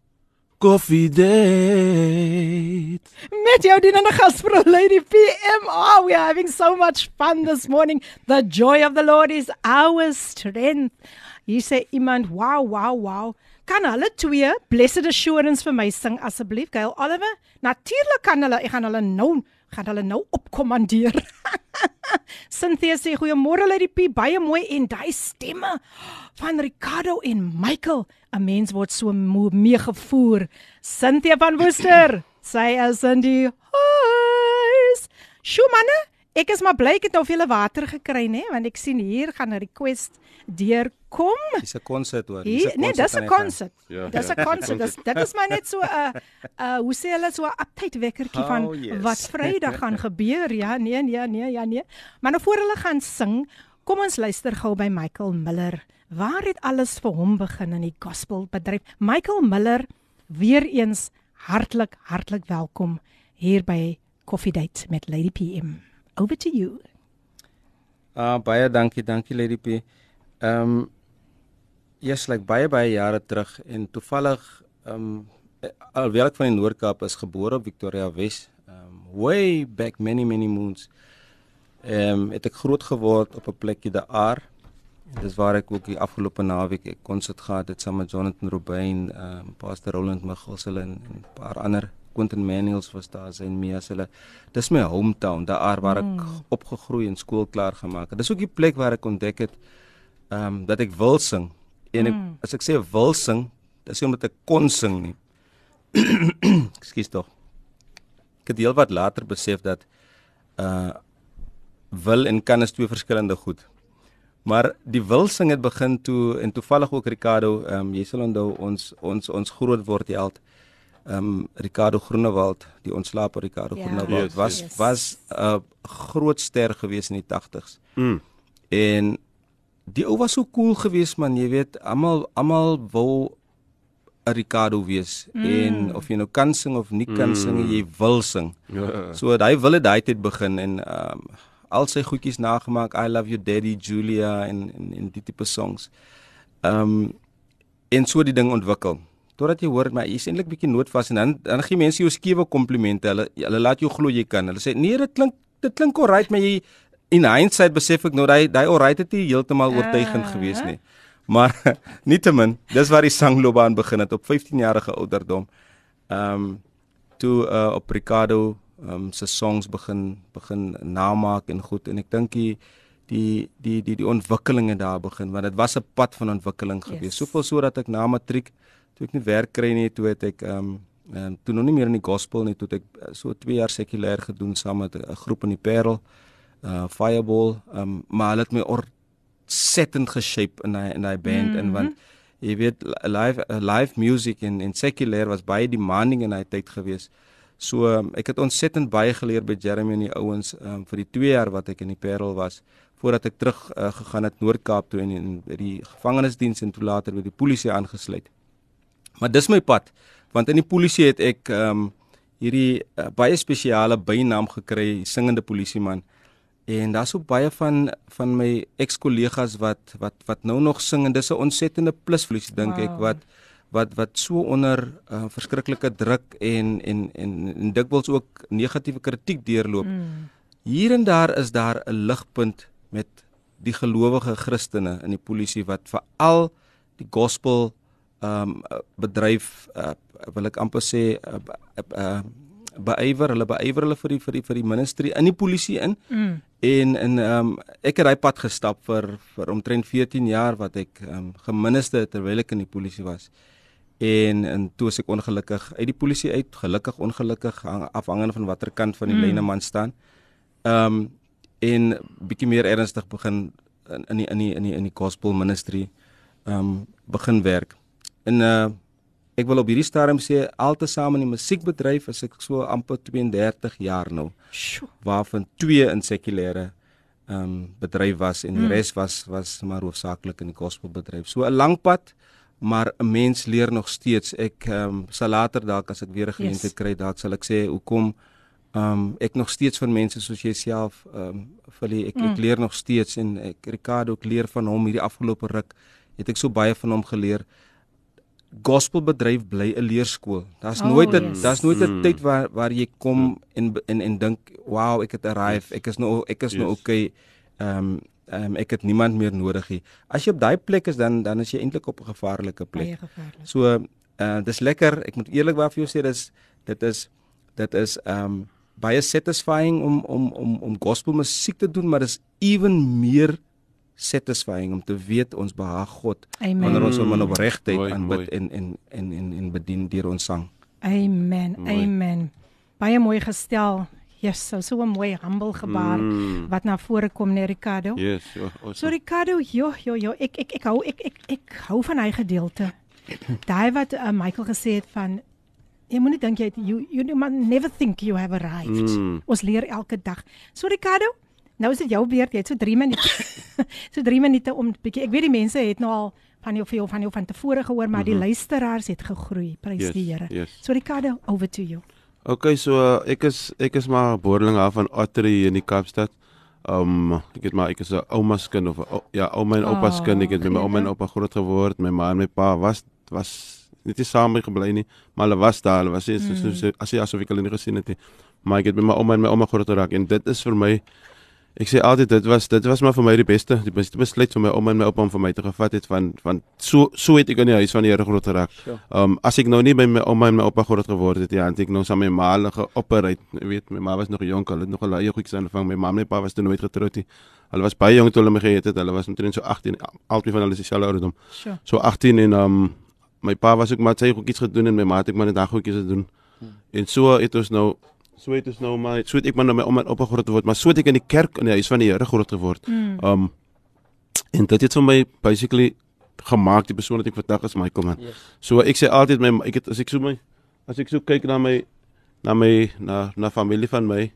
Coffee Date. Met jou dienende gasvrou Lady PM. Oh, we are having so much fun this morning. The joy of the Lord is our strength. Hier sê iemand, "Wow, wow, wow." Kan hulle twee Blessed Assurance vir my sing asseblief, Gail Oliver? Natuurlik kan hulle. Ek gaan hulle nou gaan hulle nou opkommandeer. [LAUGHS] Cynthia sê goeiemôre Lady P, baie mooi en daai stemme van Ricardo en Michael. 'n Mens word so meegevoer. Cynthia van Woester, [CLEARS THROAT] sy is in die huis. Sjoe manne, ek is maar bly ek het nou veel water gekry nê, want ek sien hier gaan 'n request deurkom. Dis 'n konsert hoor. Nee, dis 'n konsert. Ja, Dis ja. 'n konsert. Dis dit is maar net so 'n uh hoe sê hulle so 'n update wekkertjie van Oh, yes. wat Vrydag gaan gebeur. Ja, nee, nee, nee, ja, nee. Maar nou voor hulle gaan sing, kom ons luister gou by Michael Miller. Waar het alles vir hom begin in die gospelbedryf? Michael Miller, weer eens hartlik hartlik welkom hier by Coffee Date met Lady PM. Over to you. Ah baie dankie, dankie Lady P. Ehm um, yes, like baie baie jare terug en toevallig ehm um, alhoewel ek van die Noord-Kaap is gebore op Victoria Wes, ehm um, way back many many moons. Ehm um, het ek groot geword op 'n plekkie daar. Dis waar ek ook die afgelope naweek 'n konsert gehad het saam met Jonathan Robin, ehm um, Pastor Roland hulle en 'n paar ander Quentin Manuels was daar sy en Mia se hulle. Dis my hometown, daar waar ek mm. opgegroei en skool klaar gemaak het. Dis ook die plek waar ek ontdek het ehm um, dat ek wil sing. En ek, mm. as ek sê wil sing, dis nie omdat ek kon sing nie. [CLEARS THROAT] Ekskuus tog. Ek het heelwat later besef dat uh wil en kan is twee verskillende goed. Maar die wil sing het begin toe en toevallig ook Ricardo, ehm um, jy sal onthou ons ons ons groot word held ehm um, Ricardo Groenewald, die ontslape Ricardo Ja. Groenewald Yes, was yes. was 'n groot ster gewees in die 80s. Mm. En die ou was so cool geweest man, jy weet, almal almal wou 'n Ricardo wees mm. en of jy nou kan sing of nie kan mm. sing, jy wil sing. Ja. So hy wil dit daai tyd begin en ehm um, al sy goedjies nagemaak, I love you daddy, Julia en en, en die tipe songs. Ehm um, en so die ding ontwikkel. Totdat jy hoor maar jy's eintlik bietjie noodvas en dan dan gee mense jou skewe komplimente. Hulle hulle laat jou glo jy kan. Hulle sê nee, dit klink dit klink alright, maar jy in hindsight besef ek nou daai daai alright het nie heeltemal oortuigend gewees nie. Maar [LAUGHS] nietemin, dis waar die sangloopbaan begin het op 15 jarige ouderdom. Ehm um, toe uh, op Ricardo ehm um, se songs begin begin namaak en goed en ek dink die die die die die ontwikkeling het daar begin want dit was 'n pad van ontwikkeling gewees. Yes. Soveel so dat ek na matriek toe ek nie werk kry nie, toe het ek ehm um, um, toe nog nie meer in die gospel nie, toe het ek uh, so 2 jaar sekulêr gedoen saam met 'n groep in die Parel, uh Fireball, um, maar hulle het my ontsettend geshape in daai in daai band mm -hmm. en want jy weet li- live uh, live music en en sekulêr was baie demanding in daai tyd gewees. So um, ek het ontsettend baie geleer by Jeremy en die ouens um, vir die 2 jaar wat ek in die Parel was voordat ek terug uh, gegaan het Noord-Kaap toe en in by die gevangenisdiens en toe later by die polisie aangesluit. Maar dis my pad want in die polisie het ek um, hierdie uh, baie spesiale bynaam gekry, singende polisieman. En daar's ook baie van van my ex-kollegas wat wat wat nou nog sing en dis 'n ontsettende plus vir hulle dink ek Wow. wat wat wat so onder uh, verskriklike druk en en en, en dikwels ook negatiewe kritiek deurloop. Mm. Hier en daar is daar 'n ligpunt met die gelowige Christene in die polisie wat veral die gospel ehm um, bedryf uh, wil ek amper sê uh, uh, uh, beywer hulle beywer hulle vir die vir die vir die ministry in die polisie in Mm. En in ehm um, ek het daai pad gestap vir vir omtrent 14 jaar wat ek ehm um, geminister terwyl ek in die polisie was. En en toe ek ongelukkig uit die polisie uit, gelukkig ongelukkig afhangende van watter kant van die mm. lyne man staan. Ehm um, en bietjie meer ernstig begin in in die in die in die in die gospel ministry ehm um, begin werk. En uh ek wil op hierdie stadium sê altesaam in die musiekbedryf is ek so amper 32 jaar nou. Sjoe. Waarvan 2 in sekulêre ehm um, bedryf was en die mm. res was was maar hoofsaaklik in die gospelbedryf. So 'n lang pad, maar 'n mens leer nog steeds. Ek ehm um, sal later dalk as ek weer 'n geleentheid yes. kry, dalk sal ek sê hoekom ehm um, ek nog steeds van mense soos jouself ehm um, vir ek mm. ek leer nog steeds en ek Ricardo ek leer van hom hierdie afgelope ruk het ek so baie van hom geleer gospelbedryf bly 'n leerskool. Daar's oh, nooit 'n yes. daar's nooit 'n mm. tyd waar waar jy kom en en en dink, "Wow, ek het arrive. Ek is nou ek is nou yes. nou okay." Ehm um, ehm um, ek het niemand meer nodig nie. As jy op daai plek is dan dan is jy eintlik op 'n gevaarlike plek. Gevaarlik. So, uh dis lekker. Ek moet eerlikwaar vir jou sê dis dit is dit is ehm um, baie satisfying om om om om gospel musiek te doen, maar dis ewen meer satisfying om te weet ons behaag God Amen. wanneer ons hom in opregtheid aanbid en en en en en bedien deur ons sang. Amen. Mooi. Amen. Baie mooi gestel. Yes, so so 'n mooi humble gebaar mm. wat na vore kom net Ricardo. Yes. Oh, awesome. So Ricardo, jo jo jo, ek ek ek hou ek ek ek hou van hy gedeelte. [COUGHS] Daai wat uh, Michael gesê het van jy moenie dink jy you you never think you have arrived. Mm. Ons leer elke dag. So Ricardo, Nou is dit jou beurt. Jy het so 3 minute. [LAUGHS] so 3 minute om bietjie. Ek weet die mense het nou al van jou veel van jou van tevore gehoor, maar mm -hmm. die mhm. luisteraars het gegroei. Prys yes, die Here. Yes. So Ricardo, over to you. Okay, so uh, ek is ek is maar boerling af van Ottery in die Kaapstad. Um ek het maar ek is 'n ouma se kind of uh, ja, ouma en oupa se kind. Ek het met my ouma en oupa groot geword. My ma en my pa was was net nie saam gebly nie, maar hulle was daar. Hulle was nie mm. so, so, so as jy asof ek hulle nie gesien het nie. Maar ek het met my ouma en my ouma groot geraak en dit is vir my Ek sê altyd dit was dit was maar vir my die beste die beste besluit vir my om en my oupa om vir my te gevat het van van so so het ek in die huis van die Here groot geraak. Ehm um, as ek nou nie by my ouma en my oupa groot geword het ja, ek nou saam met my ma geopereer, jy weet my ma was nog jonk, hulle het nog 'n leie goedjies aan vang. My ma en my pa was toe nooit getroud nie. Hulle was baie jonk toe hulle my gehet het. Hulle was omtrent so 18 albei van hulle is dieselfde ouderdom. Sure. So 18 en ehm um, my pa was ook maar sy goedjies gedoen en my ma het ook maar net daai goedjies gedoen. Hmm. En so het ons nou So het ons nou maar so het ek maar nou my ouma op groot geword, maar so het ek in die kerk in die huis van die Here groot geword. Mm. Um en dit het vir my basically gemaak die persoon wat ek vandag is Michael man. Yes. So ek sê altyd my ek het as ek so my as ek so kyk na my na my na na familie van my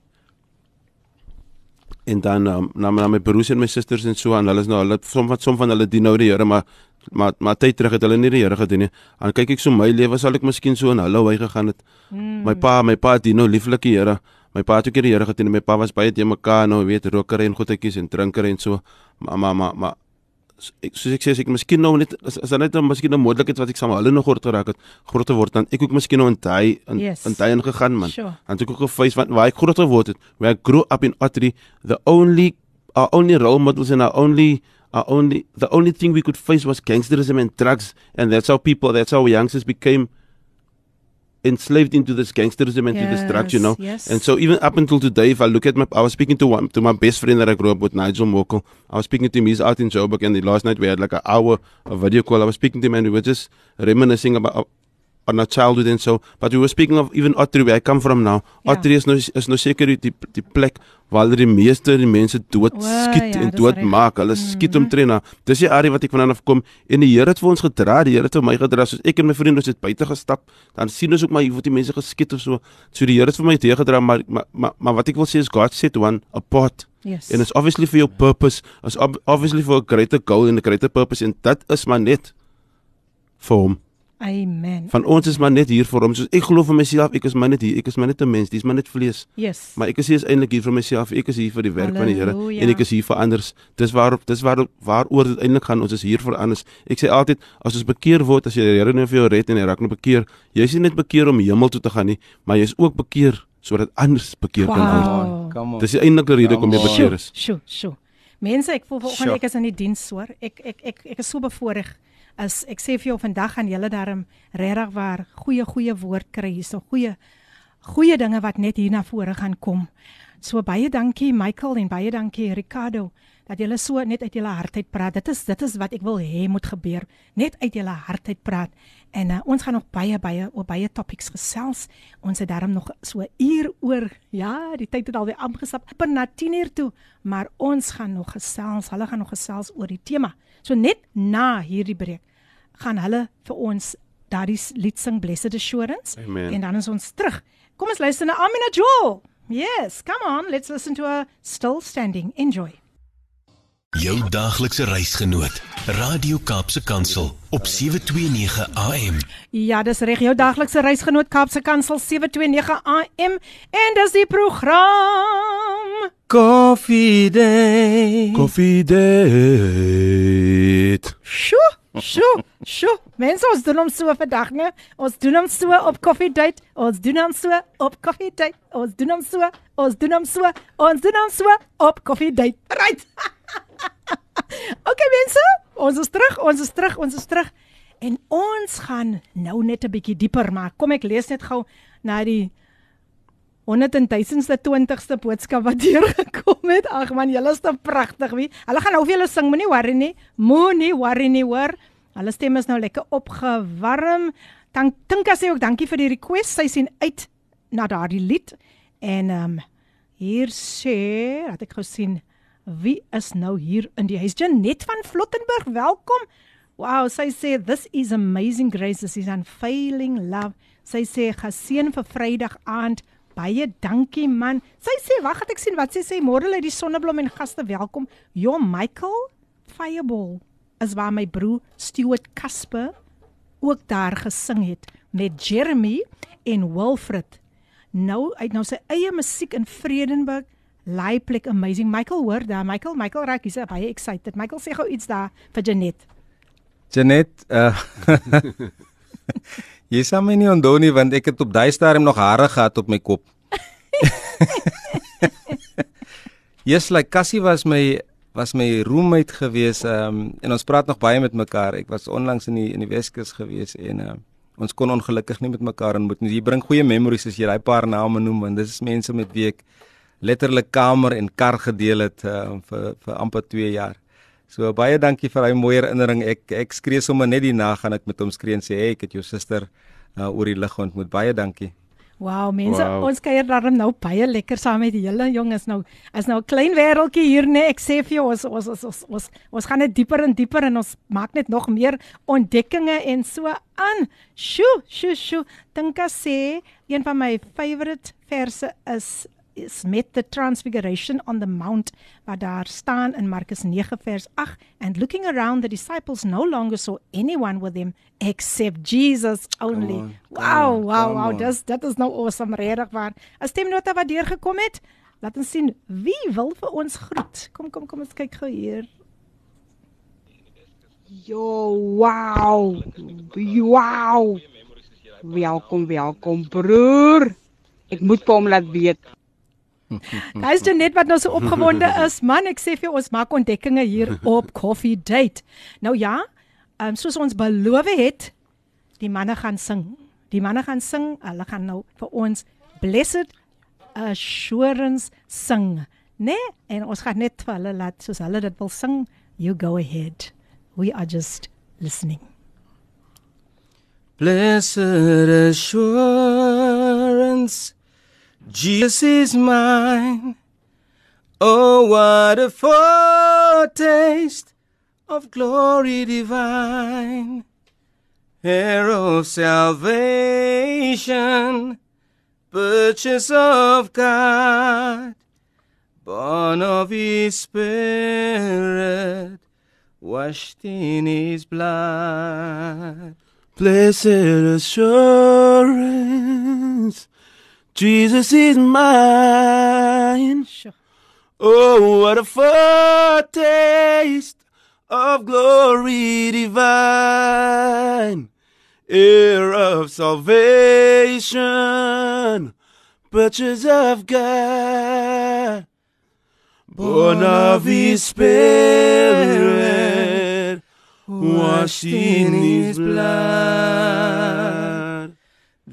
en dan um, na, na my broers en my susters en so aan hulle is nou hulle som van som van hulle dien nou die Here maar maar maar tyd terug het hulle nie die Here gedien nie. Dan kyk ek so my lewe sal ek miskien so in hulle wy gegaan het. Mm. My pa, my pa dien nou lieflike Here. My pa het ook die Here gedien. My pa was baie te mekaar nou weet roker en goedetjies en drinker en so. Maar maar maar maar ek soos ek sê as ek miskien nou net as, as net nou miskien 'n moontlikheid wat ek saam hulle nog groot geraak het groot word dan ek ook miskien nou in daai in yes. in daai ingegaan man. Sure. Dan het ek ook gefees van waar ek groot geword het. Where I grew up in Ottery, the only our only role models and our only our only the only thing we could face was gangsterism and drugs and that's how people that's how youngsters became enslaved into this gangsterism and yes, to this drugs you know? yes. and so even up until today if i look at my i was speaking to one to my best friend that i grew up with nigel mokel i was speaking to him he's out in joburg and the last night we had like an hour of video call. I was speaking to him and we were just reminiscing about on our childhood and so but we were speaking of even Ottery where I come from now ja. Ottery is nou is nou seker die die plek waar die meeste die mense dood skiet ja, en dood maak hulle mm -hmm. skiet omtrent na dis die area wat ek vandaan af kom en die Here het vir ons gedra die Here het vir my gedra soos ek en my vriende ons het buite gestap dan sien ons ook maar hier word die mense geskiet of so so die Here het vir my teë gedra maar, maar maar maar wat ek wil sê is God set one apart Yes. And it's obviously for your purpose. It's ob obviously for a greater goal and a greater purpose and that is maar net vir hom. Amen. Van ons is maar net hier vir hom. Soos ek glo vir myself, ek is maar net hier. Ek is maar net 'n mens. Dis maar net vlees. Yes. Maar ek is hier eintlik hier vir myself. Ek is hier vir die werk Halleluja. van die Here en ek is hier vir ander. Dis waar dis waar waaroor dit eintlik gaan. Ons is hier vir ander. Ek sê altyd as ons bekeer word, as jy die Here nou vir jou red en hy raak nou bekeer, jy is nie net bekeer om hemel toe te gaan nie, maar jy is ook bekeer sodat ander bekeer wow. kan word. Dis die eintlike rede hoekom jy bekeer is. Sjoe, sjoe. Mense, ek voel vanoggend ek is in die diens hoor. Ek ek ek ek is so bevoorreg as ek sê vir jou vandag gaan julle darm regtig waar goeie goeie woord kry hierso goeie goeie dinge wat net hier na vore gaan kom. So baie dankie Michael en baie dankie Ricardo dat julle so net uit julle hart uit praat. Dit is dit is wat ek wil hê moet gebeur. Net uit julle hart uit praat. En uh, ons gaan nog baie baie oor baie topics gesels. Ons het daarom nog so uur oor. Ja, die tyd het alweer aangesap. Per na 10uur toe, maar ons gaan nog gesels. Hulle gaan nog gesels oor die tema. So net na hierdie breek gaan hulle vir ons daardie lied sing Blessed Assurance Amen. en dan is ons terug. Kom ons luister na Amina Joel. Yes, come on, let's listen to her Still Standing. Enjoy. Jou daaglikse reisgenoot, Radio Kaapse Kansel op 729 AM. Ja, dis reg, jou daaglikse reisgenoot Kaapse Kansel 729 AM en dis die program Coffee Day. Coffee date. Sjoe, sjoe, sjoe. Mense, ons doen hom so vandag, né? Ons doen hom so op Coffee Date. Ons doen hom so op Coffee Date. Ons doen hom so. Ons doen hom so. Ons doen hom so op Coffee Date. Right. [LAUGHS] okay mense, ons is terug. Ons is terug. Ons is terug. En ons gaan nou net 'n bietjie dieper, maar kom ek lees net gou na die 100.000ste 20ste boodskap wat hier gekom het. Ag man, julle is te pragtig, wie? Hulle gaan nou vir julle sing, moenie worry nie. Moenie worry nie, hoor. Hulle stemme is nou lekker opgewarm. Dank Tinka sê ook dankie vir die request. Sy sien uit na daardie lied. En ehm um, hier sê, laat ek gou sien wie is nou hier in die huis. Janet van Flottenburg, welkom. Wow, sy sê this is amazing grace, this is unfailing love. Sy sê geseën vir Vrydag aand. Baie dankie man. Sy sê wag, het ek sien wat sy sê môre lê die sonneblom en gaste welkom. Jo Michael Fireball is waar my broer Stuart Casper ook daar gesing het met Jeremy en Wilfred. Nou uit nou sy eie musiek in Vredenburg. Laiplek amazing. Michael hoor daar. Michael, Michael raak hier baie excited. Michael sê gou iets daar vir Janet. Janet, uh [LAUGHS] Jy sê my nie onthou nie want ek het op daai stadium nog hare gehad op my kop. [LAUGHS] Yes, like Cassie was my was my roommate gewees um, en ons praat nog baie met mekaar. Ek was onlangs in die in die Weskus gewees en uh, ons kon ongelukkig nie met mekaar ontmoet nie. Jy bring goeie memories as jy daai paar name noem want dis mense met wie ek letterlik kamer en kar gedeel het uh, vir vir amper 2 jaar. So baie dankie vir daai mooi herinnering. Ek ek skree sommer net die nag gaan ek met hom skree en sê hey, ek het jou suster uh, oor die lig ontmoet. Baie dankie. Wow, mense, Wow. ons kuier daarom nou baie lekker saam met julle jonges nou. Is nou 'n klein wêreldjie hier nê. Nee. Ek sê vir jou ons ons ons ons ons, ons gaan net dieper en dieper en ons maak net nog meer ontdekkinge en so aan. Sjoe, sjoe, sjoe. Dinka sê een van my favorite verse is is met the transfiguration on the mount waar daar staan in Markus 9 vers 8 and looking around the disciples no longer saw anyone with them except Jesus only. on, wow, on, wow, wow, on. dis dit is nou awesome regtig waar. 'n Stemnota wat deurgekom het. Laat ons sien wie wil vir ons groet. Kom kom kom ons kyk gou hier. Yo, wow. Wow. Welkom, welkom broer. Ek moet hom laat weet. [LAUGHS] Guys, Janet wat nou so opgewonde [LAUGHS] is. Man, ek sê vir ons maak ontdekkinge hier op [LAUGHS] Coffee Date. Nou ja, um, soos ons beloof het, die manne gaan sing. Die manne gaan sing. Hulle gaan nou vir ons Blessed Assurance sing. Nee, en ons gaan net vir hulle laat soos hulle dit wil sing. You go ahead. We are just listening. Blessed assurance, Jesus is mine. Oh, what a foretaste of glory divine, heir of salvation, purchase of God, born of His Spirit, washed in His blood. Blessed assurance, Jesus is mine. Sure. Oh, what a foretaste of glory divine, heir of salvation, purchase of God, born of His Spirit, washed in His blood.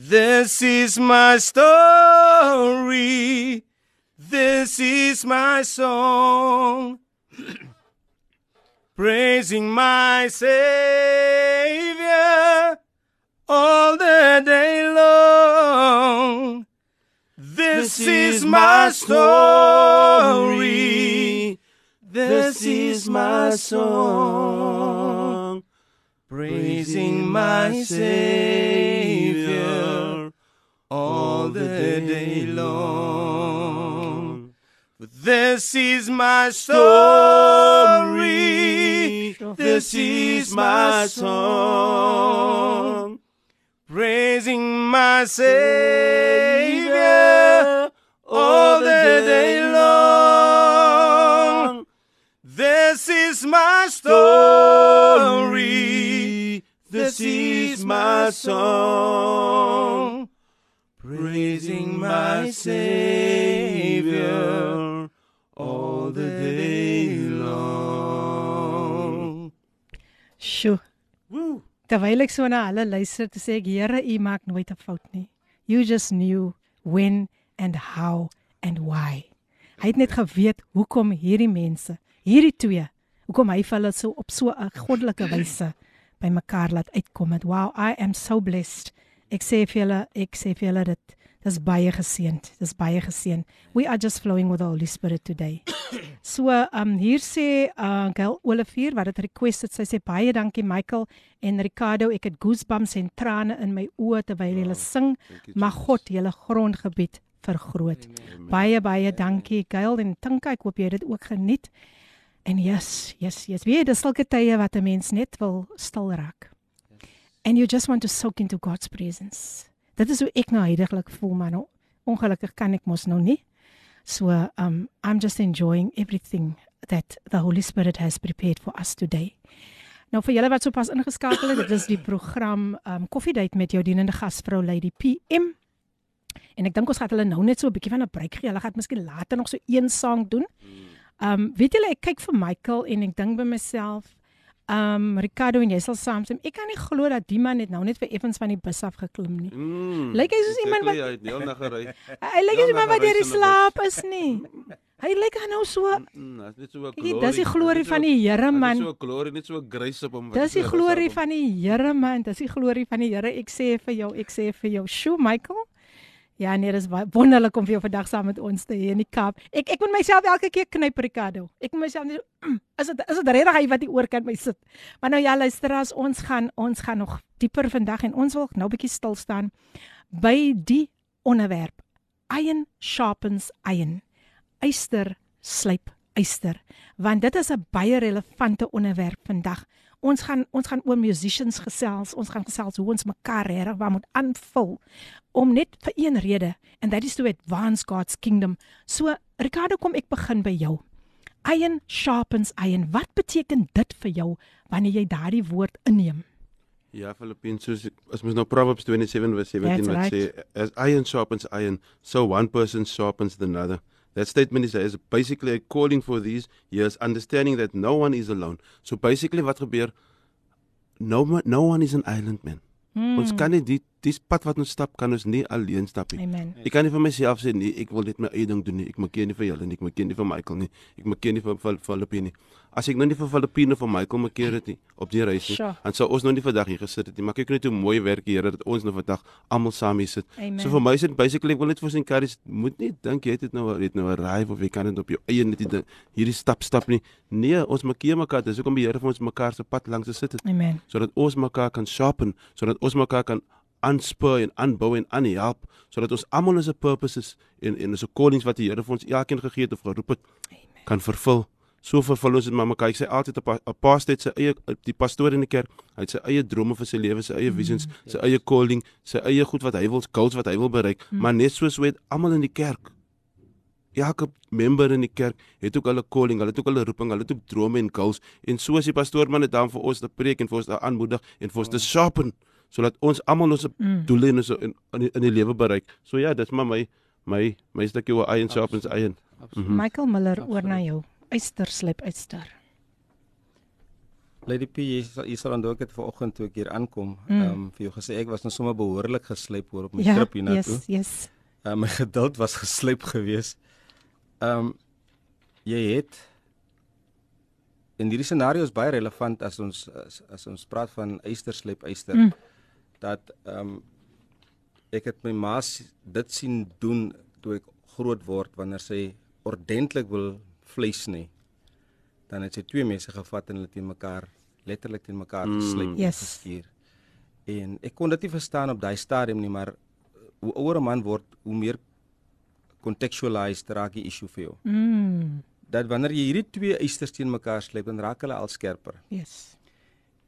This is my story. This is my song, [CLEARS THROAT] praising my Savior all the day long. This is my story. This is my song, praising my Savior all the day long. This is my story. This is my song, praising my Savior all the day long. This is my story. This is my song, praising my Savior all the day long. Sjoe. Woo. Terwyl ek so na hulle luister, te sê ek, Here, U maak nooit 'n fout nie. You just knew when and how and why. Hy het net geweet hoekom hierdie mense, hierdie twee, hoekom hy hulle so op so 'n goddelike wyse by mekaar laat uitkom het. Wow, I am so blessed. Ek sê vir julle, ek sê vir julle dit dis baie geseënd. Dis baie geseën. We are just flowing with the Holy Spirit today. [COUGHS] So, um hier sê uh Gail Olivier wat dit request het. Sy sê baie dankie Michael en Ricardo. Ek het goosebumps en trane in my oë terwyl julle sing. Mag God julle grondgebied vergroot. Baie baie dankie Gail en Tinka. Ek hoop jy het dit ook geniet. En yes, yes, yes. Wie dis sulke tye wat 'n mens net wil stil raak. And you just want to soak into God's presence. Dit is hoe ek nou heidaglik voel maar nou ongelukkig kan ek mos nou nie. So um I'm just enjoying everything that the Holy Spirit has prepared for us today. Nou vir julle wat sopas ingeskakel het, dit is die program um Koffiedייט met jou dienende gasvrou Lady PM. En ek dink ons gaan hulle nou net so 'n bietjie van 'n breek gee. Hulle gaan miskien later nog so een sang doen. Um weet julle ek kyk vir Michael en ek dink by myself Um Ricardo en jy sal saamstem. Ek kan nie glo dat die man net nou net vir effens van die bus af geklim nie. Mm, Lyk hy soos [LAUGHS] iemand wat- Hy het heel nag gery. Hy lyk nie maar wat deur die slaap is nie. Hy lyk hy nou so Mm, dit is net so 'n Kyk, dis die glorie van die Here man. Dis so 'n glorie, net so 'n grace op hom. Dis die glorie van die Here man. Dis die glorie van die Here. Ek sê vir jou, ek sê vir jou, "Sjoe, Michael." Ja, nee, dis baie wonderlik om vir jou vandag saam met ons te hê in die Kaap. Ek ek moet myself elke keer knyp Ricardo. Ek moet myself net so, is dit is dit regtig hy wat hier oor kan my sit. Maar nou ja, luister as ons gaan ons gaan nog dieper vandag en ons wil nou 'n bietjie stil staan by die onderwerp. Iron sharpens iron. Eyster slyp eyster. Want dit is 'n baie relevante onderwerp vandag. Ons gaan ons gaan oor musicians gesels. Ons gaan gesels hoe ons mekaar regtig waar moet aanvul om net vir een rede and that is to advance God's kingdom. So Ricardo, kom ek begin by jou. Iron sharpens iron. Wat beteken dit vir jou wanneer jy daardie woord inneem? Ja, Filippins, soos as mens nou Proverbs 27 vers 17 That's wat sê as iron sharpens iron, so one person sharpens the another. That statement is, is basically a calling for these years, understanding that no one is alone. So basically wat gebeur no no one is an island man. Hmm. Ons kan nie die dis pad wat ons stap kan ons nie alleen stap nie. Amen. Ek kan nie vir myself sê nee, ek wil net my eie ding doen nie. Ek maak nie vir julle nie, ek maak nie vir Michael nie. Ek maak nie vir vir Filippine nie. As ek nou nie vir Filippine of vir Michael maak dit nie op die reis nie, Sure. dan sou ons nou nie vandag hier gesit het nie. Maar kyk net hoe mooi werk die Here dat ons nou vandag almal saam hier sit. Amen. So vir my is dit basically ek wil net vir ons encourage, moet nie dink jy het dit nou het nou 'n arrive of jy kan dit op jou eie net die ding hierdie stap stap nie. Nee, ons maak mekaar, dis hoekom die Here vir ons mekaar se pad langs gesit het Amen. sodat ons mekaar kan sharpen, sodat ons mekaar kan aanspoor en aanbou en aanhelp, sodat ons almal ons purposes en en ons callings wat die Here vir ons elkeen gegee het of geroep het, kan vervul. So vervul ons dit maar mekaar. Ek sê altyd 'n pa- 'n pastor het sy eie die pastoor in die kerk, hy het sy eie drome vir sy lewe, sy eie visions, sy eie calling, sy eie goed wat hy wil, goals wat hy wil bereik, maar net soos weet almal in die kerk Elke member in die kerk het ook hulle calling, hulle het ook hulle roeping, hulle het ook drome en goals. En so as die pastoor man dit dan vir ons te preek en vir ons te aanmoedig en vir ons te sharpen sodat ons almal ons Mm. doele en ons in in die, in die lewe bereik. So ja, dis maar my my my stukkie oor iron sharpens iron. Mhm. Michael Miller oor na jou. Eyster slyp eyster. Lady P, jy sal jy sal onthou ek het vanoggend toe ek hier aankom, Mm. ehm um, vir jou gesê ek was nou sommer behoorlik geslyp hoor op my Ja, trip hiernatoe. yes, yes. Uh, my [LAUGHS] geduld was geslyp geweest. Ehm um, jy het in hierdie scenario is baie relevant as ons as, as ons praat van eystersleep eyster mm. Dat ehm um, ek het my ma dit sien doen toe ek groot word wanneer sy ordentlik wil vleis sny dan het sy twee mense gevat en hulle teen mekaar letterlik teen mekaar mm. gesleep yes. geskier en ek kon dit nie verstaan op daai stadium nie maar hoe ouer 'n man word hoe meer contextualized raak die issue vir jou Mm. dat wanneer jy hierdie twee eisters teen mekaar sleep dan raak hulle al skerper Yes.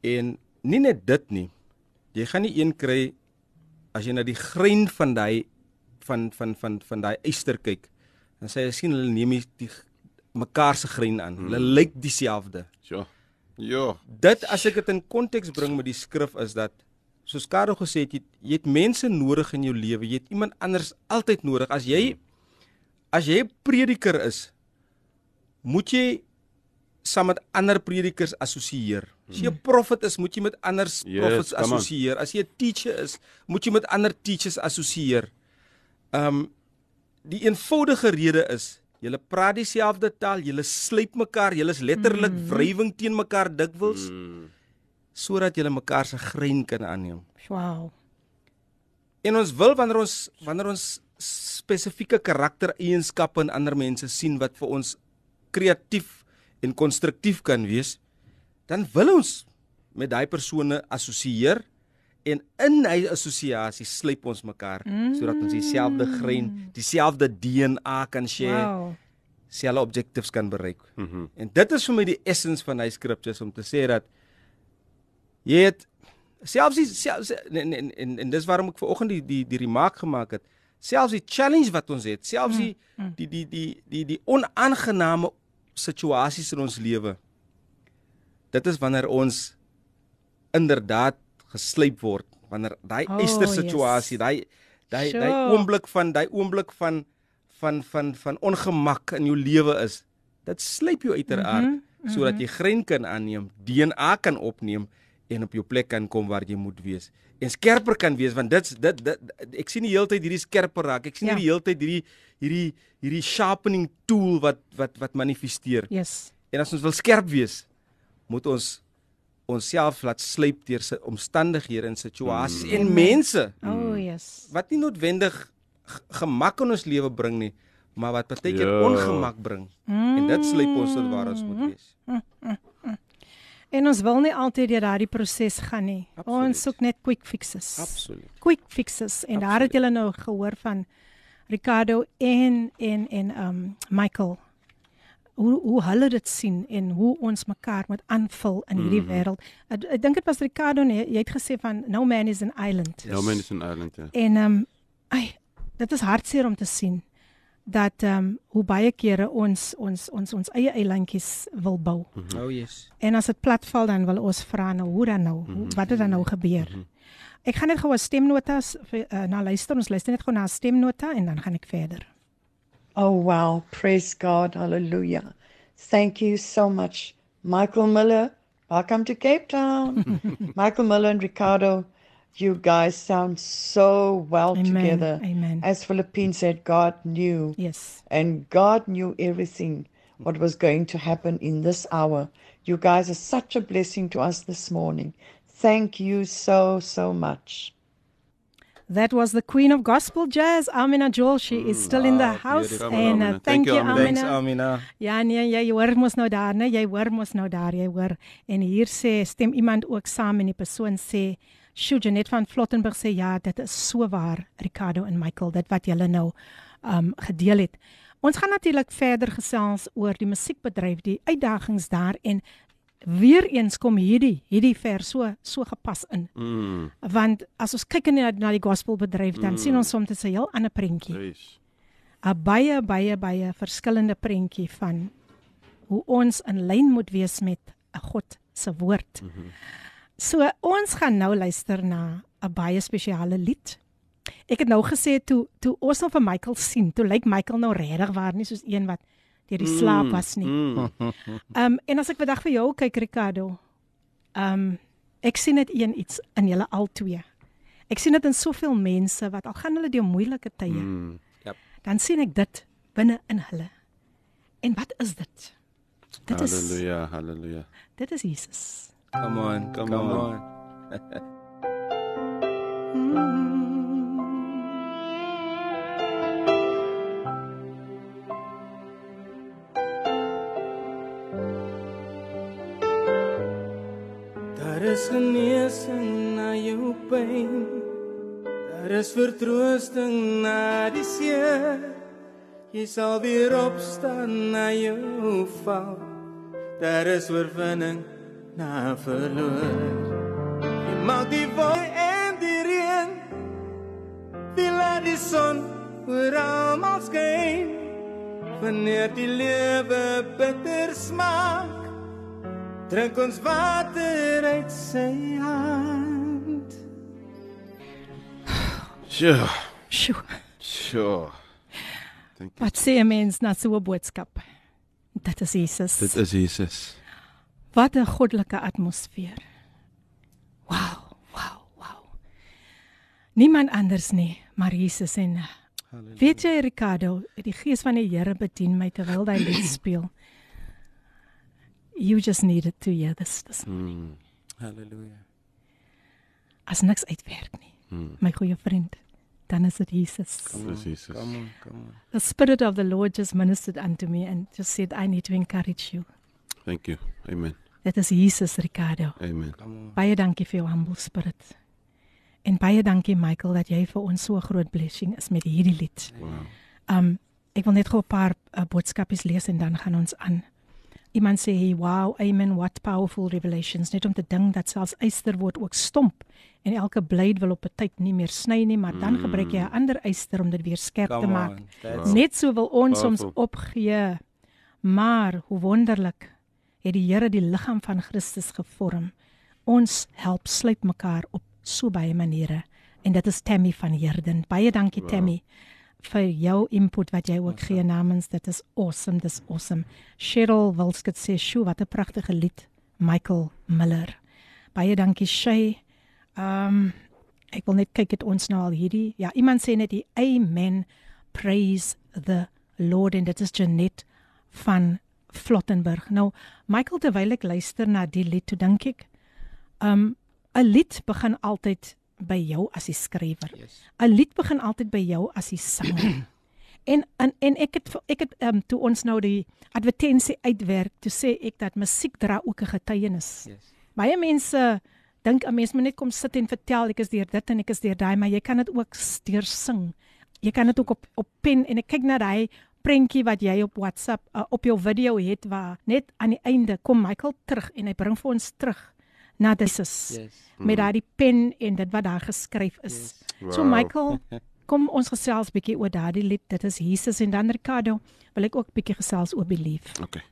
En nie net dit nie. Jy gaan nie een kry as jy na die grein van daai van van van van daai eister kyk. Dan sê jy sien hulle neem die, die mekaar se grein aan. Hulle Hmm. lyk dieselfde. Ja. Ja. Dit as ek dit in konteks bring met die skrif is dat soos Karo gesê het, jy, jy het mense nodig in jou lewe. Jy het iemand anders altyd nodig. As jy as jy prediker is, moet jy saam met ander predikers assosieer. As jy 'n profet is, moet jy met ander Yes, come on. assosieer. As jy 'n teacher is, moet jy met ander teachers assosieer. Um die eenvoudige rede is Julle praat dieselfde taal, julle slyp mekaar, julle is letterlik mm. wrywing teen mekaar dikwels Mm. sodat julle mekaar se grein kan aanneem. Wow. En ons wil wanneer ons wanneer ons spesifieke karaktereienskappe in ander mense sien wat vir ons kreatief en konstruktief kan wees, dan wil ons met daai persone assosieer en in hy assosiasie slyp ons mekaar mm. sodat ons dieselfde grein, dieselfde DNA kan share, Wow. selfde objectives kan bereik. Mm -hmm. En dit is vir my die essence van hy scriptures om te sê dat jy het selfs die selfs en en en, en dis waarom ek ver oggend die die die remark gemaak het. Selfs die challenge wat ons het, selfs die die die die die die onaangename situasies in ons lewe. Dit is wanneer ons inderdaad geslyp word, wanneer daai Oh, eister yes. situasie, daai daai daai Sure. oomblik van daai oomblik van van van van ongemak in jou lewe is. Dit slyp jou uiteraard mm -hmm, sodat mhm. jy grein kan aanneem, DNA kan opneem en op jou plek kan kom waar jy moet wees. En skerper kan wees want dit's dit, dit ek sien die hele tyd hierdie skerper raak. Ek sien Ja. die hele tyd hierdie hierdie hierdie sharpening tool wat wat wat manifesteer. Yes. En as ons wil skerp wees, moet ons onsself laat slyp deur se omstandighede en situasies mm. en mense Oh yes. wat nie noodwendig gemak in ons lewe bring nie, maar wat baie keer Ja. ongemak bring. Mm. En dit slyp ons tot waar ons moet wees. En ons wil nie altyd deur daardie proses gaan nie. Absoluut. Ons soek net quick fixes. Absoluut. Quick fixes en daar het julle nou gehoor van Ricardo en en en um Michael hoe hoe hulle dit sien en hoe ons mekaar moet aanvul in hierdie Mhm. wêreld. Ek, ek dink dit was Ricardo nee, jy het gesê van no man is an island. No man is an island, ja. En ehm um, ai dit is hartseer om te sien dat ehm um, hoe baie kere ons ons ons ons eie eilandjies wil bou. Oh yes. En as dit platval dan wil ons vra nou hoe dan nou, hoe, wat het dan nou gebeur? Ek gaan net gou 'n stemnotas vir uh, na luister. Ons luister net gou na 'n stemnota en dan gaan ek verder. Oh, wow. Praise God. Hallelujah. Thank you so much, Michael Miller. Welcome to Cape Town. [LAUGHS] Michael Miller and Ricardo, you guys sound so well Amen. together. Amen. As Philippine said, God knew. Yes. And God knew everything what was going to happen in this hour. You guys are such a blessing to us this morning. Thank you so, so much. That was the queen of gospel jazz, Amina Joel. She is still in the Ah, house beautiful. and uh, Amina. thank, you Amina. Thanks Amina. Amina. Ja nee, jy hoor mos nou daar, né? Jy hoor mos nou daar, jy hoor. En hier sê stem iemand ook saam en die persoon sê Sjoe, Janet van Flottenburg sê ja, dit is so waar, Ricardo en Michael, dit wat julle nou um gedeel het. Ons gaan natuurlik verder gesels oor die musiekbedryf, die uitdagings daar en weer eens kom hierdie hierdie vers so so gepas in. Mm. Want as ons kyk na na die gospelbedryf, dan mm. sien ons soms 'n heel ander prentjie. Yes. 'n baie baie baie verskillende prentjie van hoe ons in lyn moet wees met 'n God se woord. Mm -hmm. So ons gaan nou luister na 'n baie spesiale lied. Ek het nou gesê toe toe ons nou vir Michael sien, toe lyk Michael nou regtig waar nie soos een wat deur die slaap was nie. Mm. Ehm [LAUGHS] um, en as ek vandag vir jou kyk Ricardo, ehm um, ek sien net een iets in julle albei. Ek sien dit in soveel mense wat al gaan hulle deur moeilike tye. Mm. Yep. Dan sien ek dit binne in hulle. En wat is dit? Dit is Halleluja, halleluja. dit is Jesus. Come on, come, Come on. on. Daar is genesing na jou pyn. Daar is vertroosting na die seer. Jy sal weer opstaan na jou val. Daar is oorwinning na verloor. Jy maak die wolke en die reën. Wie laat die son oor almal skyn? Wanneer die lewe bitter smaak. Drink ons water uit sy hand. Sure. Sjoe. Sure. Thank you. Wat sê 'n mens na so 'n boodskap? Dit is Jesus. Dit is Jesus. Wat 'n goddelike atmosfeer. Wow, wow, wow. Niemand anders nie, maar Jesus en Halleluja. weet jy Ricardo, die gees van die Here bedien my terwyl hy lied [CLEARS THROAT] speel. You just needed to hear this. this. Mm. Halleluja. As niks uitwerk nie. Mm. My goeie vriend, dan is dit Jesus. Jesus. Come on, come on. The spirit of the Lord just ministered unto me and just said I need to encourage you. Thank you. Amen. Dit is Jesus Ricardo. Amen. Baie dankie vir jou humble spirit. En baie dankie Michael dat jy vir ons so 'n groot blessing is met hierdie lied. Wow. Um ek wil net gou 'n paar uh, boodskapies lees en dan gaan ons aan. Iemand sê, hey, "Wow, amen, what powerful revelations." Net om te dink dat selfs yster word ook stomp en elke blade wil op 'n tyd nie meer sny nie, maar dan Mm. gebruik jy 'n ander yster om dit weer skerp te Come maak. on. That's Wow. Net so wil ons soms Powerful. opgee. Maar hoe wonderlik het die Here die liggaam van Christus gevorm. Ons help sluit mekaar op so baie maniere en dit is Tammy van Herden. Baie dankie Wow. Tammy vir jou input wat jy ook gee namens dit is awesome dis awesome. Cheryl Wilskut sê, "Sjoe, wat 'n pragtige lied." Michael Miller. Baie dankie Shay. Um, ek wil net kyk het ons nou al hierdie. Ja, iemand sê net die amen. Praise the Lord en dit is Janet van Flottenburg. Nou, Michael terwyl ek luister na die lied, toe dink ek, um 'n lied begin altyd by jou as die skrywer. Yes. 'n Lied begin altyd by jou as die sanger. [CLEARS THROAT] en, en en ek het ek het um toe ons nou die advertensie uitwerk, toe sê ek dat musiek dra ook 'n getuienis. Yes. Baie mense dink 'n mens moet net kom sit en vertel ek is deur dit en ek is deur daai, maar jy kan dit ook deur sing. Jy kan dit ook op op pen en ek kyk na daai prentjie wat jy op WhatsApp uh, op jou video het waar net aan die einde kom Michael terug en hy bring vir ons terug na Jesus Yes. met daai pen en dit wat daar geskryf is. Yes. So Michael, [LAUGHS] kom ons gesels bietjie oor daardie lied. Dit is Jesus en dan Ricardo, wil ek ook bietjie gesels oor belief. Okay.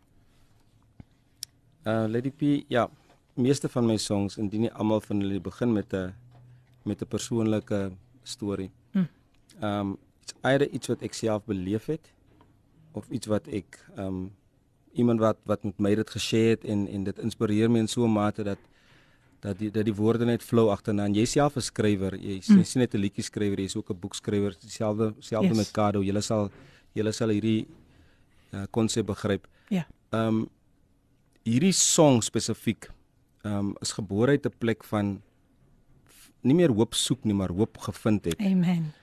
Uh Lady P, ja, meeste van my songs indien nie almal van hulle begin met 'n met 'n persoonlike storie. Hm. Um it's either iets wat ek self beleef het of iets wat ek um iemand wat wat met my dit geshare het en en dit inspireer my in so 'n mate dat dat die dat die woorde net flow agterna en jy self 'n skrywer, jy Mm. jy sien net 'n liedjie skrywer, jy's ook 'n boekskrywer, dieselfde selfde Yes. met Kado. Julle sal julle sal hierdie uh konsep begryp. Ja. Um hierdie song spesifiek um is gebore uit 'n plek van nie meer hoop soek nie, maar hoop gevind het. Amen.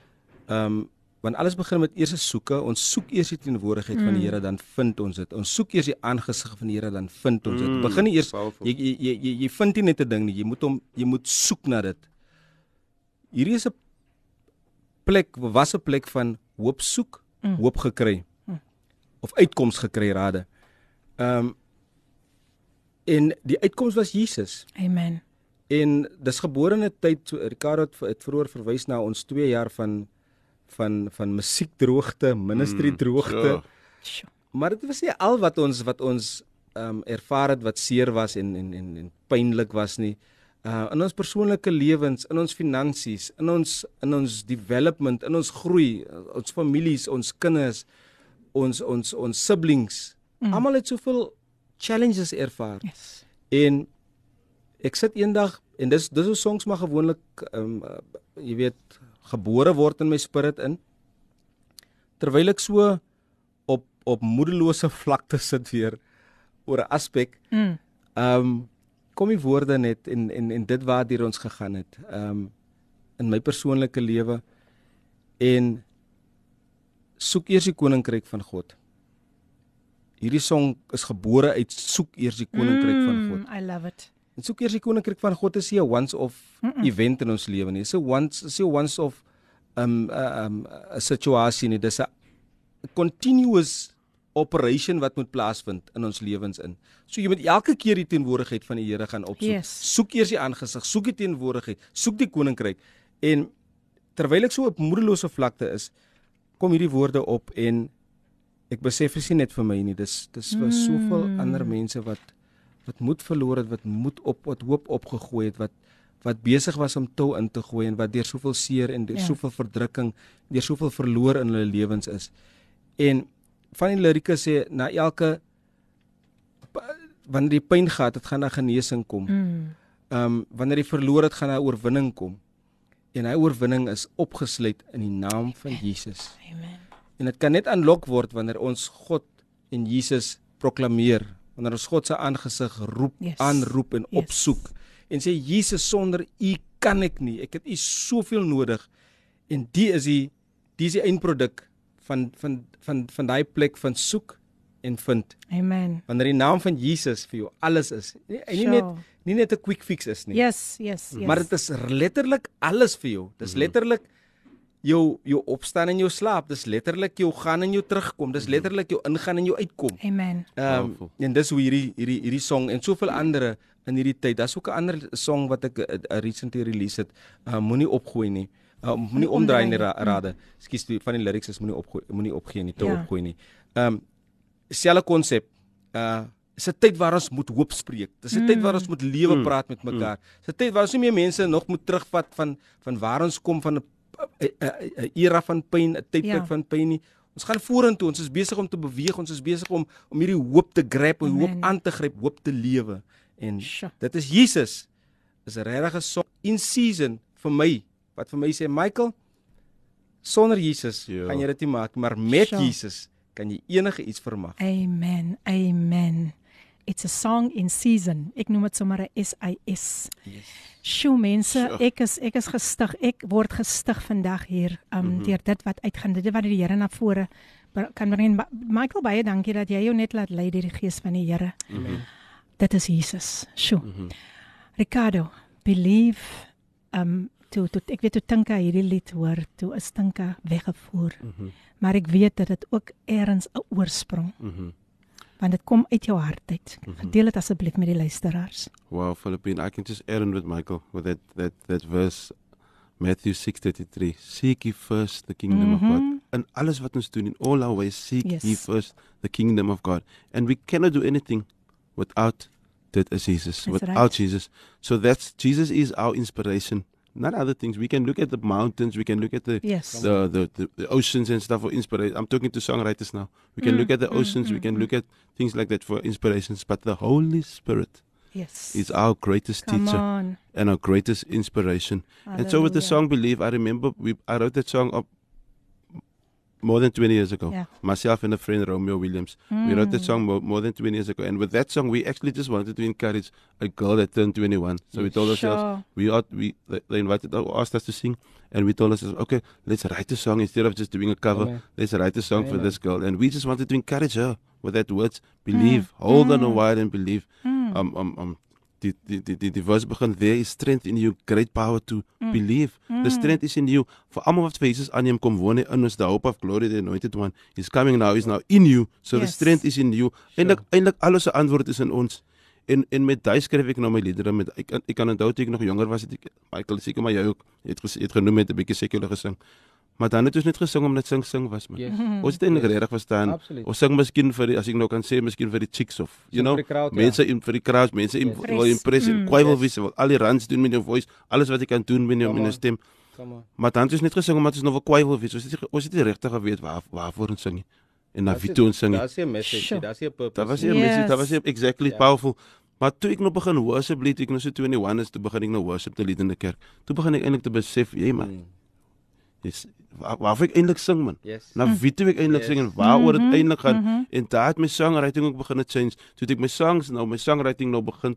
Um want alles begin met eers soeke. Ons soek eers die teenwoordigheid mm. van die Here, dan vind ons dit. Ons soek eers die aangesig van die Here, dan vind ons dit. Mm, Begin nie eers powerful. jy jy jy, jy, vind nie net 'n ding nie. Jy moet hom jy moet soek na dit. Hierdie is 'n plek was 'n plek van hoop soek, Mm. mm. hoop gekry. Mm. Of uitkoms gekry rade. Um en die uitkoms was Jesus. Amen. En dis gebore in 'n tyd Ricardo het, het vroeër verwys na ons 2 jaar van van van musiekdroogte, ministry Mm, droogte. sure. Sjoe. Maar dit was nie al wat ons wat ons ehm um, ervaar het wat seer was en en en, en pynlik was nie. Uh in ons persoonlike lewens, in ons finansies, in ons in ons development, in ons groei, uh, ons families, ons kinders, ons ons ons siblings. Mm. Almal het soveel challenges ervaar. Yes. En ek sit eendag en dis dis hoe songs maar gewoonlik ehm um, jy weet gebore word in my spirit in. Terwyl ek so op op moedelose [LAUGHS] vlakte sit weer oor 'n aspek. Mm. Ehm um, kom die woorde net en en en dit waar deur ons gegaan het. Ehm um, in my persoonlike lewe en soek eers die koninkryk van God. Hierdie song is gebore uit soek eers die koninkryk mm, van God. I love it. En soek eers die koninkryk van God is nie 'n once off mm -mm. event in ons lewe nie. Dis 'n once is 'n once off um 'n um 'n situasie nie. Dis 'n continuous operation wat moet plaasvind in ons lewens in. So jy moet elke keer die teenwoordigheid van die Here gaan opsoek. Yes. Soek eers die aangesig, soek die teenwoordigheid, soek die koninkryk en terwyl ek so op moedelose vlakte is, kom hierdie woorde op en ek besef dit is nie net vir my nie, dis dis vir soveel Mm. ander mense wat wat moed verloor het, wat moed op wat hoop opgegooi het, wat wat besig was om tou in te gooi en wat deur soveel seer en deur Ja. soveel verdrukking, deur soveel verloor in hulle lewens is. En van die lirieke sê na elke wanneer die pyn gehad het, gaan daar genesing kom. Mm. Ehm um, wanneer jy verloor het, gaan daar oorwinning kom. En hy oorwinning is opgesluit in die naam van Jesus. Amen. En dit kan net aanlok word wanneer ons God en Jesus proklameer, wanneer ons God se aangesig roep, Yes. aanroep en Yes. opsoek en sê Jesus sonder U kan ek nie. Ek het U soveel nodig. En die is die die is die eindproduk van van van van daai plek van soek en vind. Amen. Wanneer die naam van Jesus vir jou alles is. Nie, en nie Sure. net nie net 'n quick fix is nie. Yes, yes, yes. Maar dit is letterlik alles vir jou. Dis letterlik jou jou opstaan en jou slaap. Dis letterlik jou gaan en jou terugkom. Dis letterlik jou ingaan en jou uitkom. Amen. Ehm Powerful. en dis hoe hierdie hierdie hierdie song en soveel ander in hierdie tyd. Daar's ook 'n ander song wat ek uh, recently release het. Uh, moenie opgooi nie. Uh, moenie omdraai nie ra rade. Ekskuus, van die lyrics is moenie opgooi, moenie opgee nie, te Ja. opgooi nie. Ehm um, selfe konsep. Uh Dis 'n tyd waar ons moet hoop spreek. Dis 'n tyd waar ons moet lewe Mm. praat met mekaar. Dis 'n tyd waar ons nie meer mense nog moet terugvat van van waar ons kom van 'n 'n 'n era van pyn, 'n tydperk Ja. van pyn nie. Ons gaan vorentoe. Ons is besig om te beweeg. Ons is besig om om hierdie hoop te gryp, om hoop aan te gryp, hoop te lewe. En Sure. dit is Jesus. Is 'n regte song in season vir my. Wat vir my sê Michael, sonder Jesus Ja. gaan jy dit nie maak, maar met Sure. Jesus kan jy enige iets vermag. Amen. Amen. It's a song in season. Ek noem dit sommer 'n SIS. Yes. Sjoe mense, Sure. ek is ek is gestig. Ek word gestig vandag hier um Mhm. deur dit wat uitgaan, dit wat die Here na vore kan bring. Michael baie dankie dat jy jou net laat lei deur die gees van die Here. Amen. Dit is Jesus. Sjoe. Mhm. Ricardo, believe um toe toe ek weet toe Tinka hierdie lied hoor, toe is Tinka weggevoer. Mhm. Maar ek weet dat dit ook eers 'n oorsprong, Mhm. Want dit kom uit jou hart uit. Mhm. Deel dit asseblief met die luisteraars. Wow, Philippine, I can just add on with Michael with that that that verse Matthew 6:33. Seek ye first the kingdom of God. Mhm. And alles wat ons doen in all our ways, seek Yes. ye first the kingdom of God. And we cannot do anything without that as Jesus, That's without right. Jesus. So that's Jesus is our inspiration. Not other things. We can look at the mountains, we can look at the Yes. the, the, the, the oceans and stuff for inspiration. I'm talking to songwriters now. We can Mm, look at the mm, oceans, we mm, can mm. look at things like that for inspirations. But the Holy Spirit Yes. is our greatest Come teacher on. and our greatest inspiration. And so with the song Believe, I remember we I wrote that song up more than 20 years ago. Yeah. Myself and a friend Romeo Williams. We wrote that Mm. song more, more than 20 years ago. And with that song we actually just wanted to encourage a girl that turned 21. So we told ourselves we are we they they invited asked us to sing and we told ourselves okay let's write a song instead of just doing a cover Amen. let's write a song for this girl and we just wanted to encourage her with that words believe hold on a Mm. while and believe Mm. um um um die die die die, die verse begin there is strength in you great power to believe. The strength is in you. Vir almal wat vir Jesus aanneem kom woon in ons the hope of glory the anointed one. Is coming now is now in you. So the Yes. strength is in you. Eintlik eintlik alles se antwoord is in ons. En en met daai skryf ek nou my liedere met ek kan- ek kan onthou toe ek nog jonger was het ek Michael seker maar jy ook het gesê het genoem het 'n bietjie sekular gesing maar dan het ons net gesing omdat sing sing was man Yes. ons het eintlik Yes. regtig verstaan Absoluut. ons sing miskien vir die, as ek nou kan sê miskien vir die chicks of you Sing know crowd, ja. mense in vir die crowds mense in Yes. wil impress en Mm. kwai wil Yes. wil al die runs doen met jou voice alles wat jy kan doen met jou met jou on. stem maar dan het ons net gesing omdat ons nog wel kwai wil wees ons het ons het nie regtig geweet waar waarvoor ons sing nie en na wie toe ons sing. Daar's 'n message, daar's 'n purpose. Daar was 'n message, daar Yes. was nie exactly Ja. powerful. Maar toe ek nou begin worship lead, ek nou so 21 is, toe begin ek nou worship te lead in die kerk. Toe begin ek eintlik te besef, jy man, Mm. dis waar, waarvoor ek eintlik sing man. Yes. Na wie toe ek eintlik Yes. sing en waaroor dit Mhm, eintlik gaan. mhm. En daar het my songwriting ook begin het change. Toe ek my songs nou my songwriting nou begin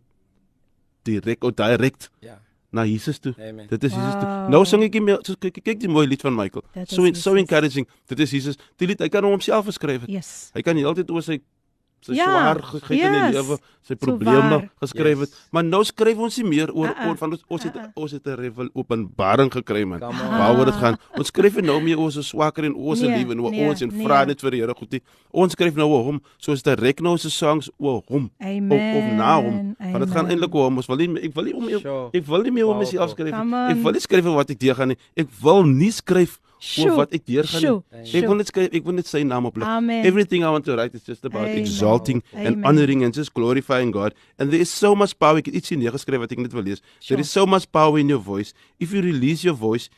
direk of direct Ja. na Jesus toe. Amen. Dit is Jesus toe. Wow. Nou sing ek nie meer so kyk kyk die mooi lied van Michael. Dit So so Jesus. encouraging. Dit is Jesus. Die lied hy kan hom homself geskryf het. Yes. Hy kan die hele tyd oor sy sy Ja, swaar gekry in die yes. lewe, sy So probleme waar. geskryf het. Yes. Maar nou skryf ons nie meer oor Uh-uh. oor van ons ons het Uh-uh. ons het 'n revel openbaring gekry man. Waaroor dit gaan. Ons skryf nie nou meer oor ons swakker en ons Nee, liewe en oor nee, ons en nee. vra net vir die Here goed. nie. Ons skryf nou oor hom, soos direk nou se songs oor hom. Amen. Of of na hom. Want dit gaan eintlik oor hom. Ons wil nie ek wil nie om ek wil nie meer om myself skryf. Ek wil nie skryf wat ek deurgaan nie. Ek wil nie skryf Oor wat ek deurgaan nie. sjoe, Ek wil net ek wil net sy naam oplig. Amen. Everything I want to write is just about Amen. exalting and honoring and just glorifying God. And there is so much power. Ek het ietsie neergeskryf wat ek net wil lees. Sure. There is so much power in your voice. If you release your voice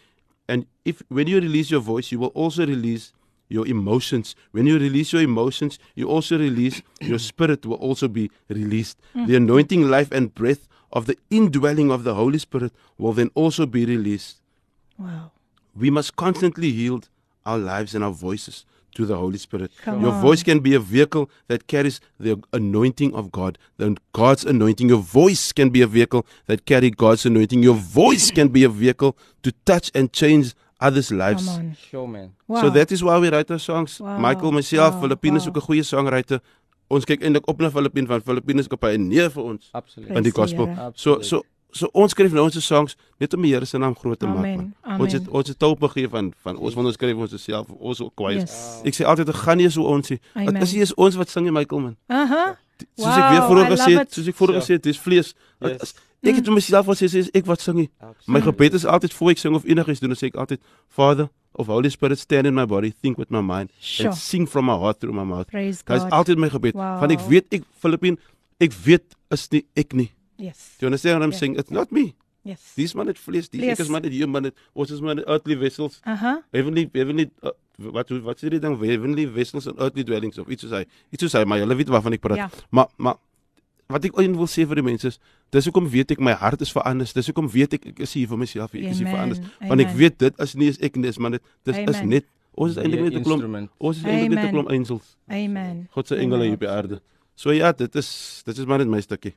and if when you release your voice, you will also release your emotions. When you release your emotions, you also release your spirit will also be released. Mm. The anointing life and breath of the indwelling of the Holy Spirit will then also be released. Wow. We must constantly yield our lives and our voices to the Holy Spirit. Come your on. voice can be a vehicle that carries the anointing of God, the God's anointing. Your voice can be a vehicle that carry God's anointing. Your voice can be a vehicle to touch and change others' lives. Come on. Show man. Wow. So that is why we write our songs. Wow. Michael, myself, Wow. Filippine is Wow. ook 'n goeie songwriter. Ons kyk eintlik op na Filippine van Filippine is op hy nee vir ons Absoluut. in die gospel. Here. So so so ons skryf nou ons songs net om die Here se naam groot te maak. Amen. man. Amen. Ons het ons het hulp gegee van van ons van ons skryf ons self ons ook kwyt. Yes. Ek sê altyd ek gaan nie so ons nie. Dit is nie eens ons wat sing nie Michael man. Aha. Soos ek weer Wow, vroeër gesê het, soos ek vroeër Ja. gesê het, dis vlees. Yes. is- Ek het vir myself gesê sê is ek wat sing nie. My gebed is altyd voor ek sing of enigiets doen, dan sê ek altyd Father of Holy Spirit stand in my body, think with my mind Sure. and sing from my heart through my mouth. Praise Dit is altyd my gebed. Wow. Want ek weet ek Filippine, ek weet is nie ek nie. Yes. Do you understand what I'm Yeah. saying? It's not me. Yes. Dis maar net vlees, Vlees. ek is maar net human, net ons is maar net earthly vessels. Aha. Heavenly heavenly uh, wat wat sê die ding heavenly vessels and earthly dwellings of iets soos hy. Iets soos hy, maar julle weet waarvan ek praat. Ja. Maar maar wat ek eintlik wil sê vir die mense is, dis hoekom weet ek my hart is verander. Dis hoekom weet ek ek is hier vir myself, ek is hier Amen. verander. Want ek Amen. weet dit is nie is ek nie, is maar dit dis is Amen. net ons is eintlik net 'n klomp ons is eintlik net 'n Amen. klomp angels. Amen. God se engele hier op die aarde. So ja, dit is dit is maar net my stukkie.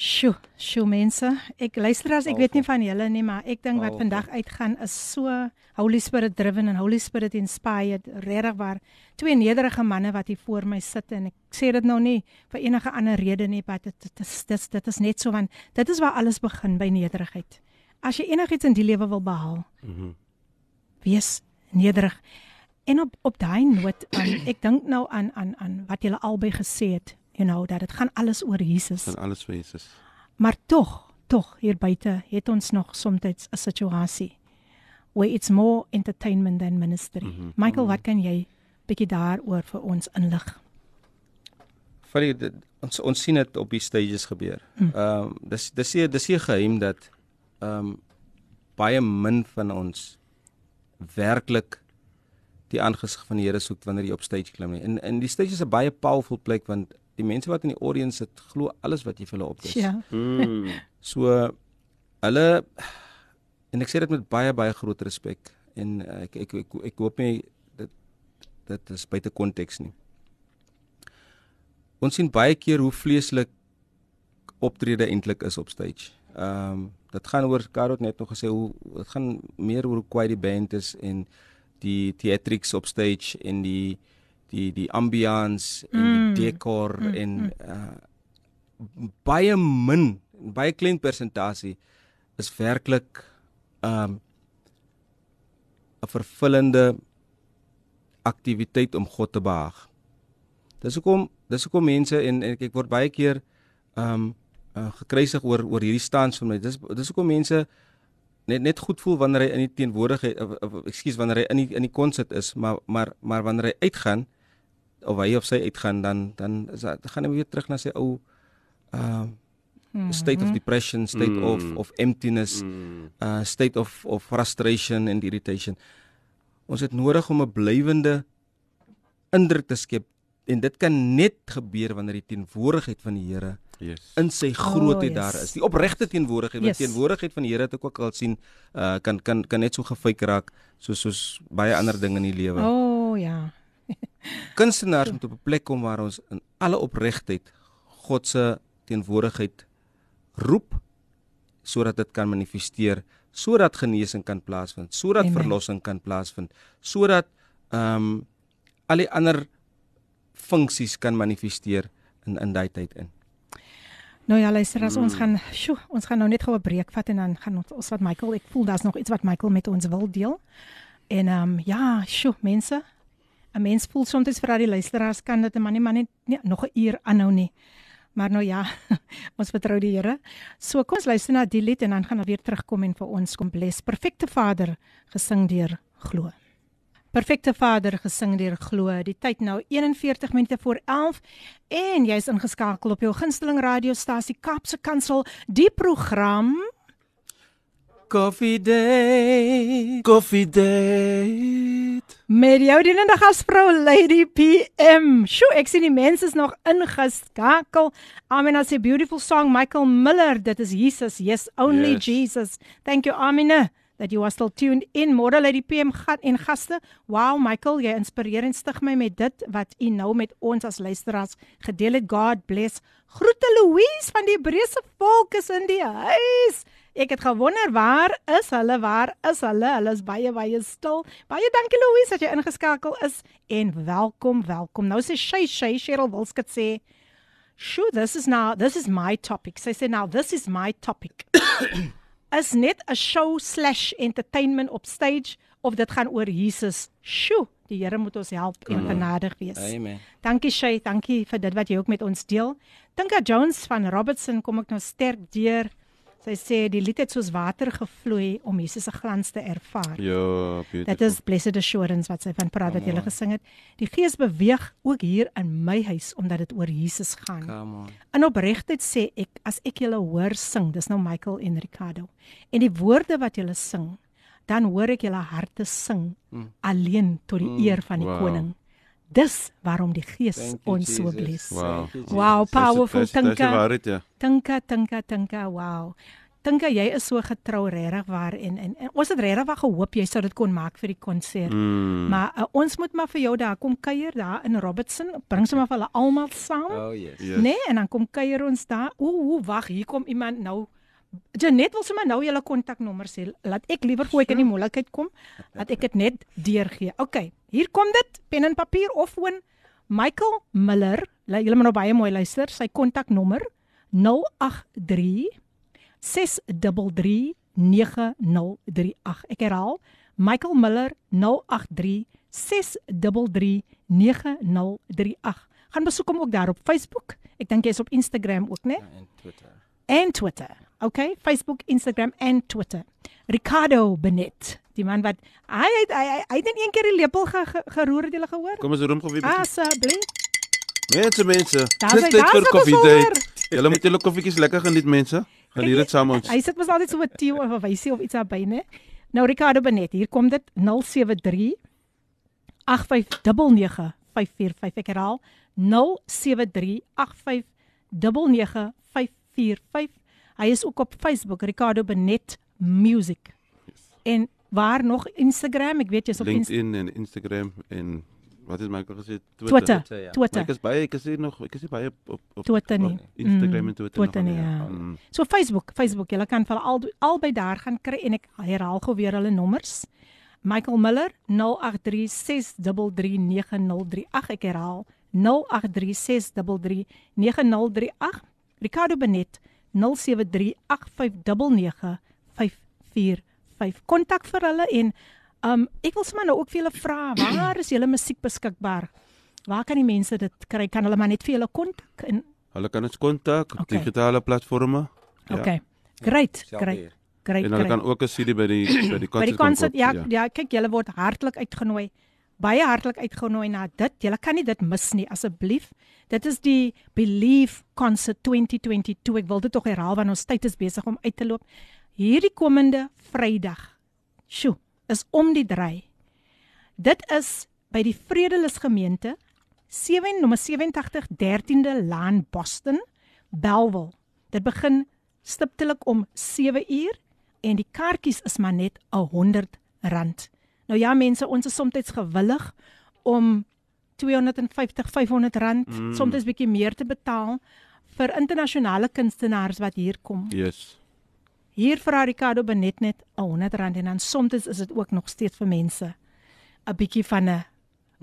Sjoe, sjoe mense. Ek luister as ek weet nie van julle nie, maar ek dink wat vandag uitgaan is so Holy Spirit driven en Holy Spirit inspired. Regtig waar. Twee nederige manne wat hier voor my sit en ek sê dit nou nie vir enige ander rede nie, maar dit dit is dit, is- dit is net so want dit is waar alles begin by nederigheid. As jy enigiets in die lewe wil behaal, Mhm. wees nederig. En op op daai noot, um, ek dink nou aan aan aan wat julle albei gesê het, you know, dat dit gaan alles oor Jesus. Van alles vir Jesus. Maar tog, tog hier buite het ons nog soms 'n situasie where it's more entertainment than ministry. Mm -hmm. Michael, wat kan jy bietjie daaroor vir ons inlig? vir die, dit, ons ons sien dit op die stages gebeur. Hm. Ehm um, dis dis nie dis nie 'n geheim dat ehm um, baie min van ons werklik die aangesig van die Here soek wanneer jy op stage klim nie. En en die stage is 'n baie powerful plek want die mense wat in die audience sit glo alles wat jy vir hulle opdis. Ja. Mm. [LAUGHS] So hulle en ek sê dit met baie baie groot respek en uh, ek, ek ek ek ek hoop nie dit dit is buite konteks nie. Ons sien baie keer hoe vleeslik optrede eintlik is op stage. Ehm um, dit gaan oor Karot net nog gesê hoe dit gaan meer oor hoe kwai die band is en die theatrics op stage en die die die ambiance en Mm. die dekor Mm, en mm. uh, baie min, baie klein persentasie is werklik ehm um, 'n vervullende aktiwiteit om God te behaag. Dis hoekom dis hoekom mense en, en ek, word baie keer ehm um, uh, gekruisig oor oor hierdie stans van my. Dis dis hoekom mense net net goed voel wanneer hy in die teenwoordigheid of, of ekskuus wanneer hy in die in die konsert is, maar maar maar wanneer hy uitgaan of hy of sy uitgaan dan dan is gaan hy weer terug na sy ou uh, state of depression, state mm. of Mm. of emptiness, Mm. uh state of of frustration and irritation. Ons het nodig om 'n blywende indruk te skep en dit kan net gebeur wanneer die teenwoordigheid van die Here Yes. in sy grootheid Oh, yes. daar is. Die opregte teenwoordigheid, Yes. teenwoordigheid van die Here het ek ook al sien, uh, kan kan kan net so gefyk raak soos soos baie ander dinge in die lewe. O oh, ja. Kunstenaars moet op 'n plek kom waar ons in alle opregtheid God se teenwoordigheid roep sodat dit kan manifesteer, sodat genesing kan plaasvind, sodat Amen. verlossing kan plaasvind, sodat ehm um, al die ander funksies kan manifesteer in in daai tyd in. Nou ja, luister as mm. ons gaan, sjoe, ons gaan nou net gou 'n breek vat en dan gaan ons, ons wat Michael, ek voel daar's nog iets wat Michael met ons wil deel. En ehm um, ja, sjoe, mense, 'n mens voel soms vir al die luisteraars kan dit 'n man nie maar net nie, nog 'n uur aanhou nie. Maar nou ja, [LAUGHS] ons vertrou die Here. So kom ons luister na die lied en dan gaan ons weer terugkom en vir ons kom bless. Perfekte Vader gesing deur glo. Perfekte Vader gesing deur glo. Die tyd nou 41 minute voor 11 en jy's ingeskakel op jou gunsteling radiostasie Kaapse Kansel, die program Coffee Day. Coffee date. met jou dienende gasvrou Lady PM. Sjoe, ek sien die mense is nog ingeskakel. Amina se beautiful song Michael Miller, dit is Jesus, yes, only Yes. Jesus. Thank you Amina that you are still tuned in. Môre Lady PM gat en gaste. Wow, Michael, jy inspireer en stig my met dit wat u nou met ons as luisteraars gedeel het. God bless. Groete Louise van die Hebreëse volk is in die huis. Ek het gewonder waar is hulle? Waar is hulle? Hulle is baie baie stil. Baie dankie Louise dat jy ingeskakel is en welkom, welkom. Nou sê Shay Shay Cheryl Wilskut sê, "Sure, this is now this is my topic." Sy sê nou, "This is my topic." [COUGHS] is net 'n show slash entertainment op stage of dit gaan oor Jesus. Sjoe, die Here moet ons help en genadig wees. Amen. Dankie Shay, dankie vir dit wat jy ook met ons deel. Tinka Jones van Robertson kom ek nou sterk deur. Sy sê die lied het soos water gevloei om Jesus se glans te ervaar. Ja, beautiful. Dit is blessed assurance wat sy van praat wat jy gele gesing het. Die Gees beweeg ook hier in my huis omdat dit oor Jesus gaan. Come on. In opregtheid sê ek as ek julle hoor sing, dis nou Michael en Ricardo. En die woorde wat julle sing, dan hoor ek julle harte sing mm. alleen tot die mm. eer van die Wow. koning. Dis waarom die Gees ons so Jesus. bless. Wow. Wow, powerful Tinka. ja. Tinka, tinka, tinka. Wow. Tinka, jy is so getrou regtig waar en, en en ons het regtig waar gehoop jy sou dit kon maak vir die konsert. Mm. Maar uh, ons moet maar vir jou daar kom kuier daar in Robertson. Bring sommer vir hulle almal saam. Oh yes. Yes. Nee, en dan kom kuier ons daar. Ooh, ooh wag, hier kom iemand nou. Janet wil sommer nou julle kontaknommer sê. Laat ek liewer voor ek in die moeilikheid kom, dat ek dit net deurgee. OK, hier kom dit. Pen en papier of foon. Michael Miller, julle moet nou baie mooi luister. Sy kontaknommer 083 633 9038. Ek herhaal. Michael Miller 083 633 9038. Gaan besoek hom ook daar op Facebook. Ek dink jy's op Instagram ook, né? En Twitter. En Twitter. Okay, Facebook, Instagram en Twitter. Ricardo Benet, die man wat hy het hy, hy, hy het net een keer die lepel ge, ge, geroer het jy gehoor? Kom ons roem koffie. Asseblief. Mense, mense. Dis tyd daar's vir koffie date. Julle moet julle koffietjies lekker geniet, mense. Geniet dit saam met ons. Hy sit mos altyd so 'n tee of 'n wysie of iets daarby, né? Nou Ricardo Benet, hier kom dit 073 8599 545 ek herhaal 073 8599 545 Hy is ook op Facebook Ricardo Benet Music. En waar nog Instagram? Ek weet jy's op. LinkedIn en Instagram en wat het Michael gesê? Twitter. Twitter, ja. Twitter. Ek is baie ek is nog ek is baie op op, op Twitter nie. op Instagram Mm, en Twitter. Twitter nog nie, ja. Mm. So Facebook, Facebook, jy kan vir al albei daar gaan kry en ek herhaal gou weer hulle nommers. Michael Miller 0836339038 ek herhaal 0836339038 Ricardo Benet 0738599545 kontak vir hulle en um ek wil sommer nou ook vir julle vra [CLEARS THROAT] waar is julle musiek beskikbaar? Waar kan die mense dit kry? Kan hulle maar net vir julle kontak en Hulle kan ons kontak op Okay. digitale platforms. ja. okay. Great, Selfde great. Great, En hulle great. kan ook 'n CD by die by die by die konsert konsert ja, koop, ja, kyk julle word hartlik uitgenooi. Baie hartlik uitgenooi na dit. Julle kan nie dit mis nie asseblief. Dit is die Believe Concert 2022. Ek wil dit tog herhaal want ons tyd is besig om uit te loop. Hierdie komende Vrydag. Sjoe, is om die draai. Dit is by die Vredelus gemeente 7 nommer 87 13de Laan Boston. Belwel. Dit begin stiptelik om 7 uur en die kaartjies is maar net R100. Nou ja mense, ons is soms gewillig om 250 500 rand, mm. soms bietjie meer te betaal vir internasionale kunstenaars wat hier kom. Yes. Hier vir Ricardo Benet net 100 rand en dan soms is dit ook nog steeds vir mense 'n bietjie van 'n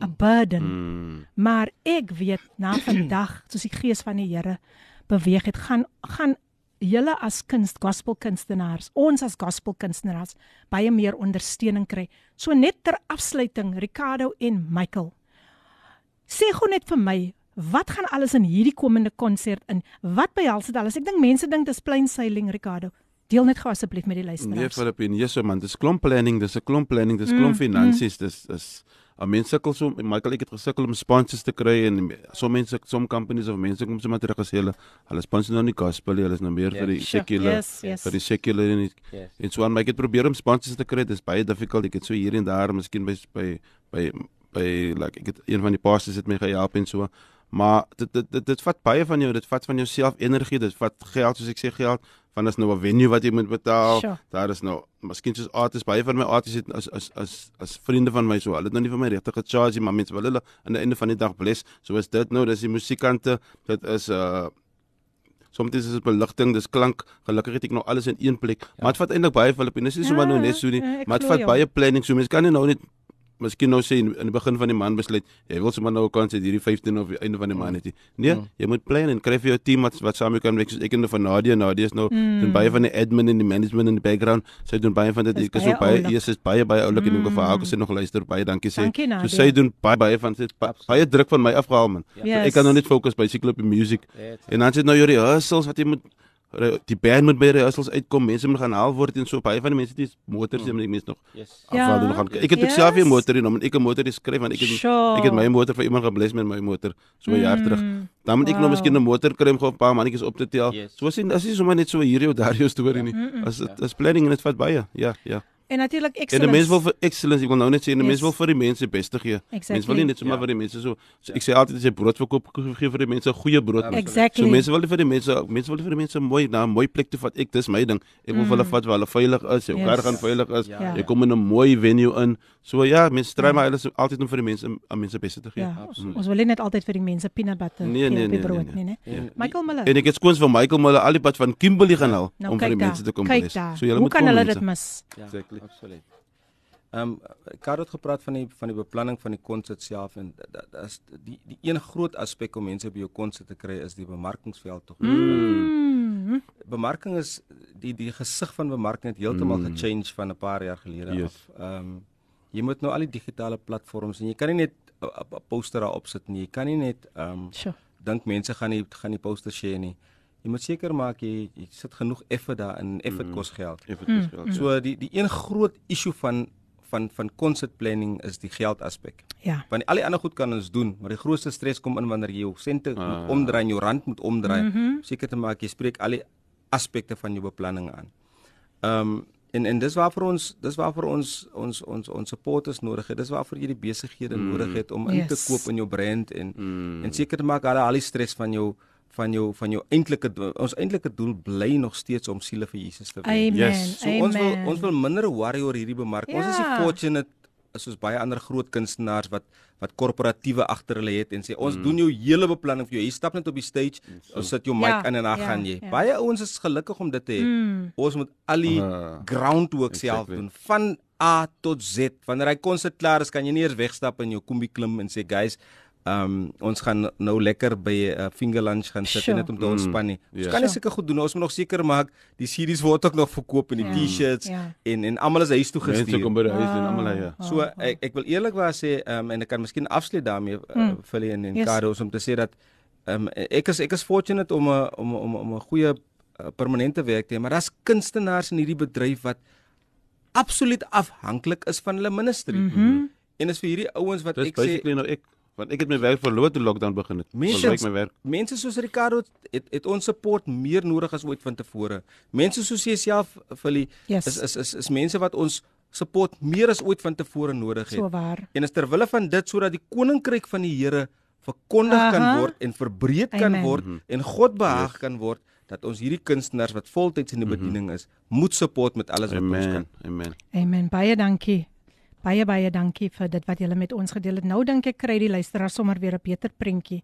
'n burden. Mm. Maar ek weet na vandag, soos die gees van die Here beweeg het, gaan gaan julle as kunst gospelkunstenaars, ons as gospelkunstenaars baie meer ondersteuning kry. So net ter afsluiting, Ricardo en Michael. Sê gou net vir my, wat gaan alles in hierdie komende konsert in? Wat behels dit alles? Ek dink mense dink dis plain sailing, Ricardo. Deel net gou asseblief met die luisteraars. Nee, Filippin, Jesus man, dis klomp planning, dis 'n klomp planning, dis klomp mm, finansies, mm. dis is 'n mens sukkel so Michael ek het gesukkel om sponsors te kry en so mense som companies of mense kom sommer terug as hulle hulle sponsor nou nie gospel hulle is nou meer yeah. vir die secular yes, yes. vir die secular en yes. en so aan my ek het probeer om sponsors te kry dis baie difficult ek het so hier en daar miskien by by by by like ek het een van die pastors het my gehelp en so maar dit dit dit, dit vat baie van jou dit vat van jouself energie dit vat geld soos ek sê geld van is nou 'n venue wat jy moet betaal sure. daar is nou miskien soos artists baie van my artists het as as as as vriende van my so hulle het nou nie vir my regtig gecharge maar mense wil hulle aan die einde van die dag bless so is dit nou dis die musiekante dit is uh Soms is dit beligting, dis klank. Gelukkig het ek nou alles in een plek. Ja. Maar dit vat eintlik baie Filippine. Dis nie sommer nou net so nie, ja, maar dit vat baie planning. So mense kan nie nou net miskien nou sê in, in die begin van die maand besluit jy wil sommer nou 'n kans hê hierdie 15 of einde van die maand net. Nee, mm. jy moet plan en kry vir jou team wat wat saam kan werk ek en van Nadia. Nadia is nou mm. doen baie van die admin en die management in die background. Sy doen baie van dit. Ek is so baie eers is baie baie oulik mm. en ek vir haar gesê nog luister baie dankie sê. So sy doen baie baie van dit baie druk van my afgehaal man. Yes. So ek kan nou net fokus by Cyclope music. Yes. En dan sit nou jou rehearsals wat jy moet die band moet by rehearsals uitkom, mense moet gaan haal word en so baie van die mense het motors en die mense nog. Yes. Ja, nog gaan. Ek het yes. self 'n motor en ek 'n motor geskryf want ek het sure. ek het my motor vir iemand gebless met my motor so 'n mm. jaar terug. Dan moet wow. ek nou miskien 'n motor kry om 'n paar mannetjies op te tel. Yes. So sien, as jy sommer net so hierdie of daardie storie nie. As dit is planning en dit vat baie. Ja, ja. En natuurlik excellence. En die mense wil vir excellence, ek wil nou net sê, die yes. mense wil vir die mense beste gee. Exactly. Mense wil nie net sommer ja. vir die mense so, so ek sê altyd as jy brood verkoop, gee vir die mense goeie brood. Exactly. So mense wil vir die mense, mense wil vir die mense mooi na 'n mooi plek toe vat. Ek dis my ding. Ek wil mm. hulle vat waar hulle veilig is, jou yes. kar gaan veilig is. Ja. Jy kom in 'n mooi venue in. So ja, mense stry ja. maar hulle altyd om vir die mense aan mense beste te gee. Ja. Mm. Ons wil net altyd vir die mense peanut butter nee, nee, nee, brood, nee, nee. nee, nee. Michael Miller. En ek het skoons vir Michael Miller al die pad van Kimberley gaan haal nou, om vir die mense te kom. So julle moet kom. Hoe kan hulle dit mis? Exactly. Absoluut. Ehm um, Karel het gepraat van die van die beplanning van die konsert self en dat is die die een groot aspek om mense by jou konsert te kry is die bemarkingsveld tog. Mm. Bemarking is die die gesig van bemarking het heeltemal mm. gechange van 'n paar jaar gelede yes. af. Ehm um, jy moet nou al die digitale platforms en jy kan nie net 'n poster daar opsit nie. Jy kan nie net ehm um, sure. dink mense gaan nie gaan die poster share nie. Jy moet seker maak jy, jy sit genoeg effort daar in effort mm. kos geld. Effort kos geld. Mm. So die die een groot issue van van van concert planning is die geld aspek. Ja. Want al die ander goed kan ons doen, maar die grootste stres kom in wanneer jy jou sente ah. moet omdraai jou rand moet omdraai. Mm -hmm. Seker te maak jy spreek al die aspekte van jou beplanning aan. Ehm um, en en dis waar vir ons dis waar vir ons ons ons ons supporters nodig het. Dis waar vir jy die besighede mm. nodig het om in yes. te koop in jou brand en mm. en seker te maak al die stres van jou van jou van jou eintlike ons eintlike doel bly nog steeds om siele vir Jesus te wen. Yes. So Amen. ons wil ons wil minder worry oor hierdie bemarking. Ja. Ons is ja. fortunate soos baie ander groot kunstenaars wat wat korporatiewe agter hulle het en sê ons mm. doen jou hele beplanning vir jou. Jy stap net op die stage, so. ons sit jou mic ja, in en dan ja, gaan jy. Ja. Baie ouens is gelukkig om dit te hê. Mm. Ons moet al die uh, groundwork exactly. self doen van A tot Z. Wanneer hy konsert klaar is, kan jy nie eers wegstap in jou kombi klim en sê guys, um, ons gaan nou lekker by 'n uh, finger lunch gaan sit sure. net om te ontspan nie. Mm, ons yeah. kan nie seker goed doen. Ons moet nog seker maak die series word ook nog verkoop en die yeah. T-shirts yeah. en en almal is huis toe gestuur. Mense kom by die huis oh, en almal ja. So ek ek wil eerlikwaar sê ehm um, en ek kan miskien afsluit daarmee uh, mm. vir hulle en en yes. Carlos om te sê dat ehm um, ek is ek is fortunate om 'n om om om 'n goeie uh, permanente werk te hê, maar daar's kunstenaars in hierdie bedryf wat absoluut afhanklik is van hulle ministry. Mm -hmm. En is vir hierdie ouens wat Dis ek sê Dis basically nou ek want ek het my werk verloor toe lockdown begin het. Mense my werk. Mense soos Ricardo het het ons support meer nodig as ooit van tevore. Mense soos jouself Philly yes. is, is is is mense wat ons support meer as ooit van tevore nodig het. So waar. En is ter wille van dit sodat die koninkryk van die Here verkondig kan Aha. word en verbreed kan Amen. word en God behaag kan word dat ons hierdie kunstenaars wat voltyds in die bediening is, moet support met alles wat ons kan. Amen. Amen. Amen. Baie dankie. Baie baie dankie vir dit wat julle met ons gedeel het. Nou dink ek kry die luisteraar sommer weer 'n beter prentjie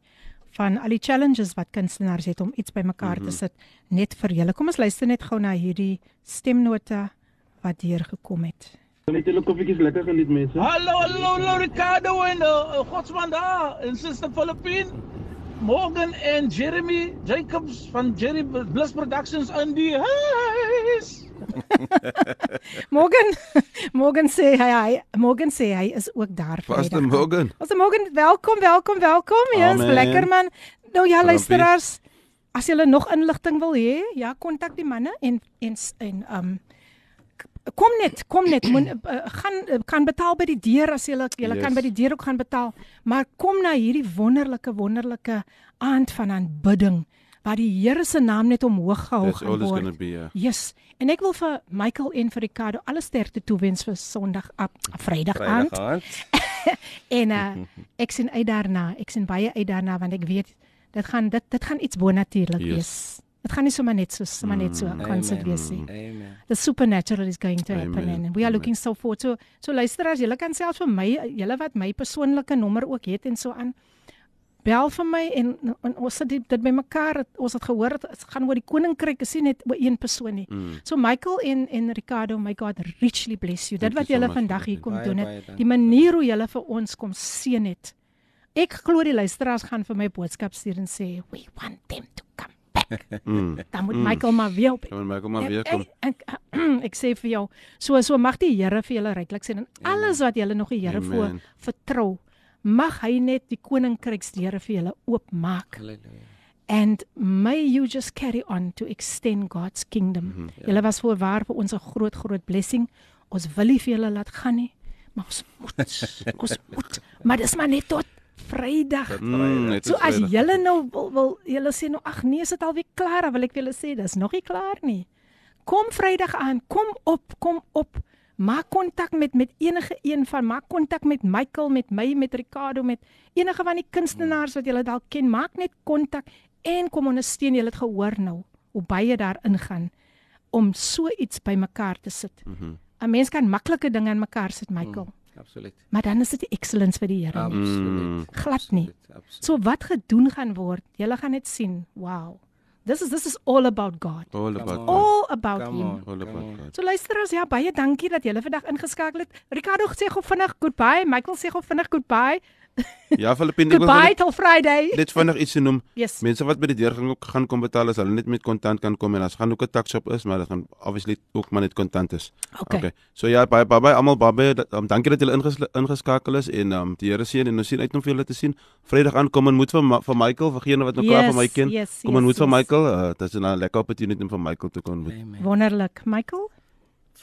van al die challenges wat kunstenaars het om iets bymekaar mm -hmm. te sit net vir julle. Kom ons luister net gou na hierdie stemnota wat hier gekom het. Net julle koffietjies lekker geniet mense. Hallo, hallo, hallo Ricardo en uh, Godsman daar en Sister Philippine. Morgan en Jeremy Jacobs van Jerry Bliss Productions in die huis. [LAUGHS] Morgan Morgan sê hy hy Morgan sê hy is ook daar Pastor Vrydag. Morgan. Pastor Morgan, welkom, welkom, welkom. Ja, is Amen. lekker man. Nou ja, luisteraars, as julle nog inligting wil hê, ja, kontak die manne en en en um kom net, kom net, moet uh, gaan uh, kan betaal by die deur as jy jy Yes. kan by die deur ook gaan betaal, maar kom na hierdie wonderlike wonderlike aand van aanbidding waar die Here se naam net omhoog gehou That's gaan all it's word. gonna be. Yeah. Yes, en ek wil vir Michael en vir Ricardo alle sterkte toewens vir Sondag op Vrydag aand. [LAUGHS] En uh, ek sien uit daarna. Ek sien baie uit daarna want ek weet dit gaan dit dit gaan iets bonatuurlik Yes. wees. Dit gaan nie sommer net so sommer net so 'n konsert Amen. wees nie. Amen. The supernatural is going to happen Amen. and we are Amen. looking so forward to so luisteraars, julle kan selfs vir my julle wat my persoonlike nommer ook het en so aan bel vir my en, en ons sit dit, dit bymekaar. Het- Ons het gehoor dit gaan oor die koninkryk, is nie net oor een persoon nie. Mm. So Michael en en Ricardo, my God richly bless you. Dit wat so julle much, vandag hier kom Baie, doen baie het. dankie. Die manier hoe julle vir ons kom seën het. Ek glo die luisteraars gaan vir my boodskap stuur en sê, "We want them to come back." [LAUGHS] Mm. Dan moet Mm. Michael maar weer op. Kom maar kom maar Ek- weer kom. Ek, ek, [CLEARS THROAT] ek sê vir jou, so so mag die Here vir julle ryklik sien en alles wat julle nog die Here voor vertrou, mag hy net die koninkryksdeure vir julle oopmaak. Halleluja. And may you just carry on to extend God's kingdom. Mm. -hmm. Julle was voorwaar vir ons 'n groot groot blessing. Ons wil nie vir julle laat gaan nie, maar ons moet. ons moet. Maar dis maar net tot Vrydag. Mm, So as julle nou wil, wil julle sê nou ag nee, is dit alweer klaar? Dan wil ek vir julle sê dis nog nie klaar nie. Kom Vrydag aan, kom op, kom op. Maak kontak met met enige een van, maak kontak met Michael, met my, met Ricardo, met enige van die kunstenaars wat julle dalk ken. Maak net kontak en kom ondersteun. Julle het gehoor nou hoe baie daar ingaan om so iets bymekaar te sit. Mhm. 'n Mens kan maklike dinge in mekaar sit, Michael. Absoluut. Maar dan is dit die excellence vir die Here. Absoluut. Glad nie. Absoluut, absoluut. So wat gedoen gaan word, julle gaan net sien. Wow. This is this is all about God. All about. God. All about Come him. on. All about. God. So luisteraars, ja, baie dankie dat julle vandag ingeskakel het. Ricardo sê gou vinnig goodbye, Michael sê gou vinnig goodbye. Ja, Filippine, ek wil Goodbye till Friday. net vinnig iets noem. Yes. Mense wat by die deur gaan ook gaan kom betaal as hulle net met kontant kan kom en as gaan ook 'n tax shop is, maar dit gaan obviously ook maar net kontant is. Okay. Okay. So ja, baie baie baie almal baie dat- um, dankie dat julle inges, ingeskakel is en um, die Here seën en ons sien uit om vir julle te sien. Vrydag aan kom en moet vir Ma- vir Michael, vir gene wat nou klaar van my ken. yes, Kom en yes, moet vir yes. Michael. Uh, dit is 'n lekker opportunity om vir Michael te kon ontmoet. Amen. Wonderlik. Michael?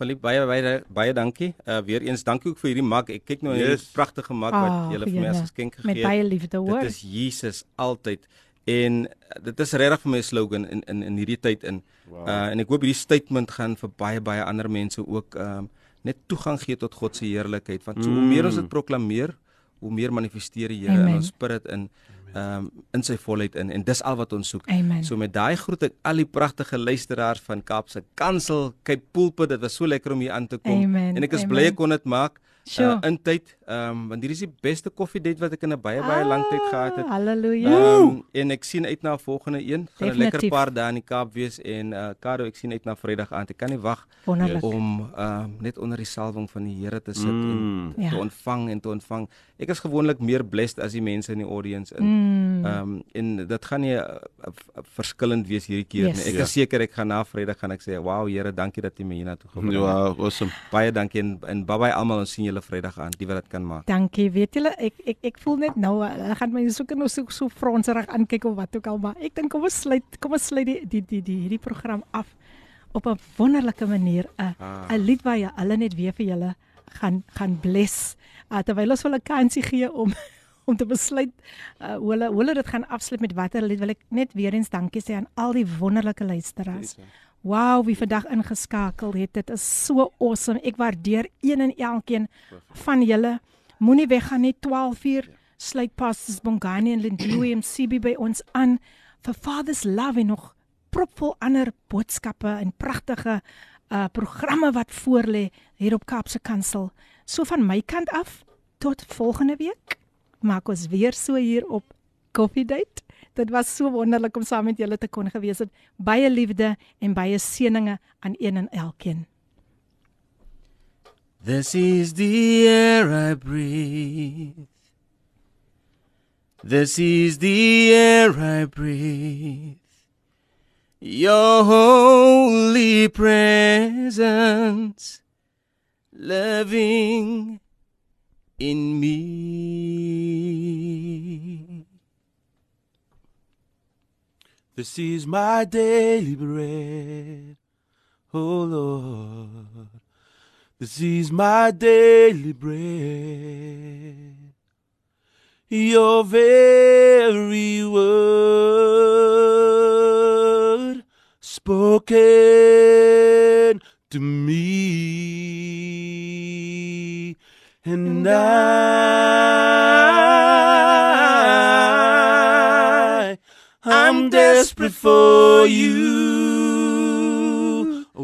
Philip baie baie baie dankie. Uh weer eens dankie ook vir hierdie mak. Ek kyk nou na Yes. hierdie pragtige mak wat Ah, julle vir my as geskenk gegee Met het. baie liefde, hoor. Dit is Jesus altyd. En uh, dit is regtig vir my 'n slogan in in in hierdie tyd in. Wow. Uh en ek hoop hierdie statement gaan vir baie baie ander mense ook um net toegang gee tot God se heerlikheid. Want so hoe meer ons dit proklameer, hoe meer manifesteer die Here in ons spirit in um in sy volheid in en dis al wat ons soek. Amen. So met daai groet ek al die pragtige luisteraars van Kaapse Kansel, Cape Pulpit. Dit was so lekker om hier aan te kom. Amen, En ek is amen. bly ek kon dit maak. Sure. Uh, in tyd, ehm um, want hier is die beste koffiedate wat ek in 'n baie baie lang tyd gehad het. Halleluja. Ehm um, en ek sien uit na 'n volgende een. Gaan 'n lekker paar dae in die Kaap wees en uh Kado, ek sien uit na Vrydag aand. Ek kan nie wag om ehm um, net onder die salwing van die Here te sit Mm. en Ja. te ontvang en te ontvang. Ek is gewoonlik meer blessed as die mense in die audience in. Mm. Ehm um, en dit gaan nie uh, uh, verskillend wees hierdie keer Yes. nie. Ek Ja. is seker ek gaan na Vrydag gaan ek sê, "Wow, Here, dankie dat U my hiernatoe gebring het." Ja, awesome. Baie dankie en, en bye bye almal. Ons sien julle Vrydag aan. Die wat dit kan maak. Dankie. Weet julle, ek ek ek voel net nou, hulle gaan my soek en so so fronserig aankyk of wat ook al, maar ek dink kom ons sluit kom ons sluit die die die die hierdie program af op 'n wonderlike manier. 'n Ah. 'n lied waar jy hulle net weer vir julle gaan gaan bless. Uh, terwyl ons hulle kansie gee om [LAUGHS] om te besluit uh, hoe hulle hoe hulle dit gaan afsluit met watter lied wil ek net weer eens dankie sê aan al die wonderlike luisteraars. Wow, wie vandag ingeskakel het. Dit is so awesome. Ek waardeer een en elkeen van julle. Moenie weggaan nie 12 uur sluit pastors Bongani en Lindlui [COUGHS] MCB by ons aan vir Father's Love en nog propvol ander boodskappe en pragtige uh programme wat voorlê hier op Kaapse Kansel. So van my kant af tot volgende week. Maak ons weer so hier op Coffee Date. Dit was so wonderlik om saam met julle te kon gewees het. Baie liefde en baie seëninge aan een en elkeen. This is the air I breathe. This is the air I breathe. Your holy presence living in me. This is my daily bread, oh Lord. This is my daily bread. Your very word spoken to me, and I, I'm desperate for you, oh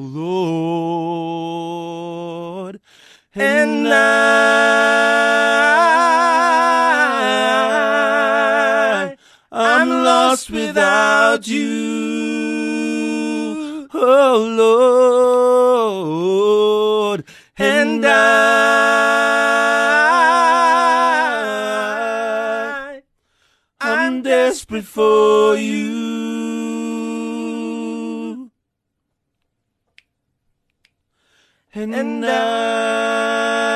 Lord, and I, without you, oh Lord, and I, I'm desperate for you. And I,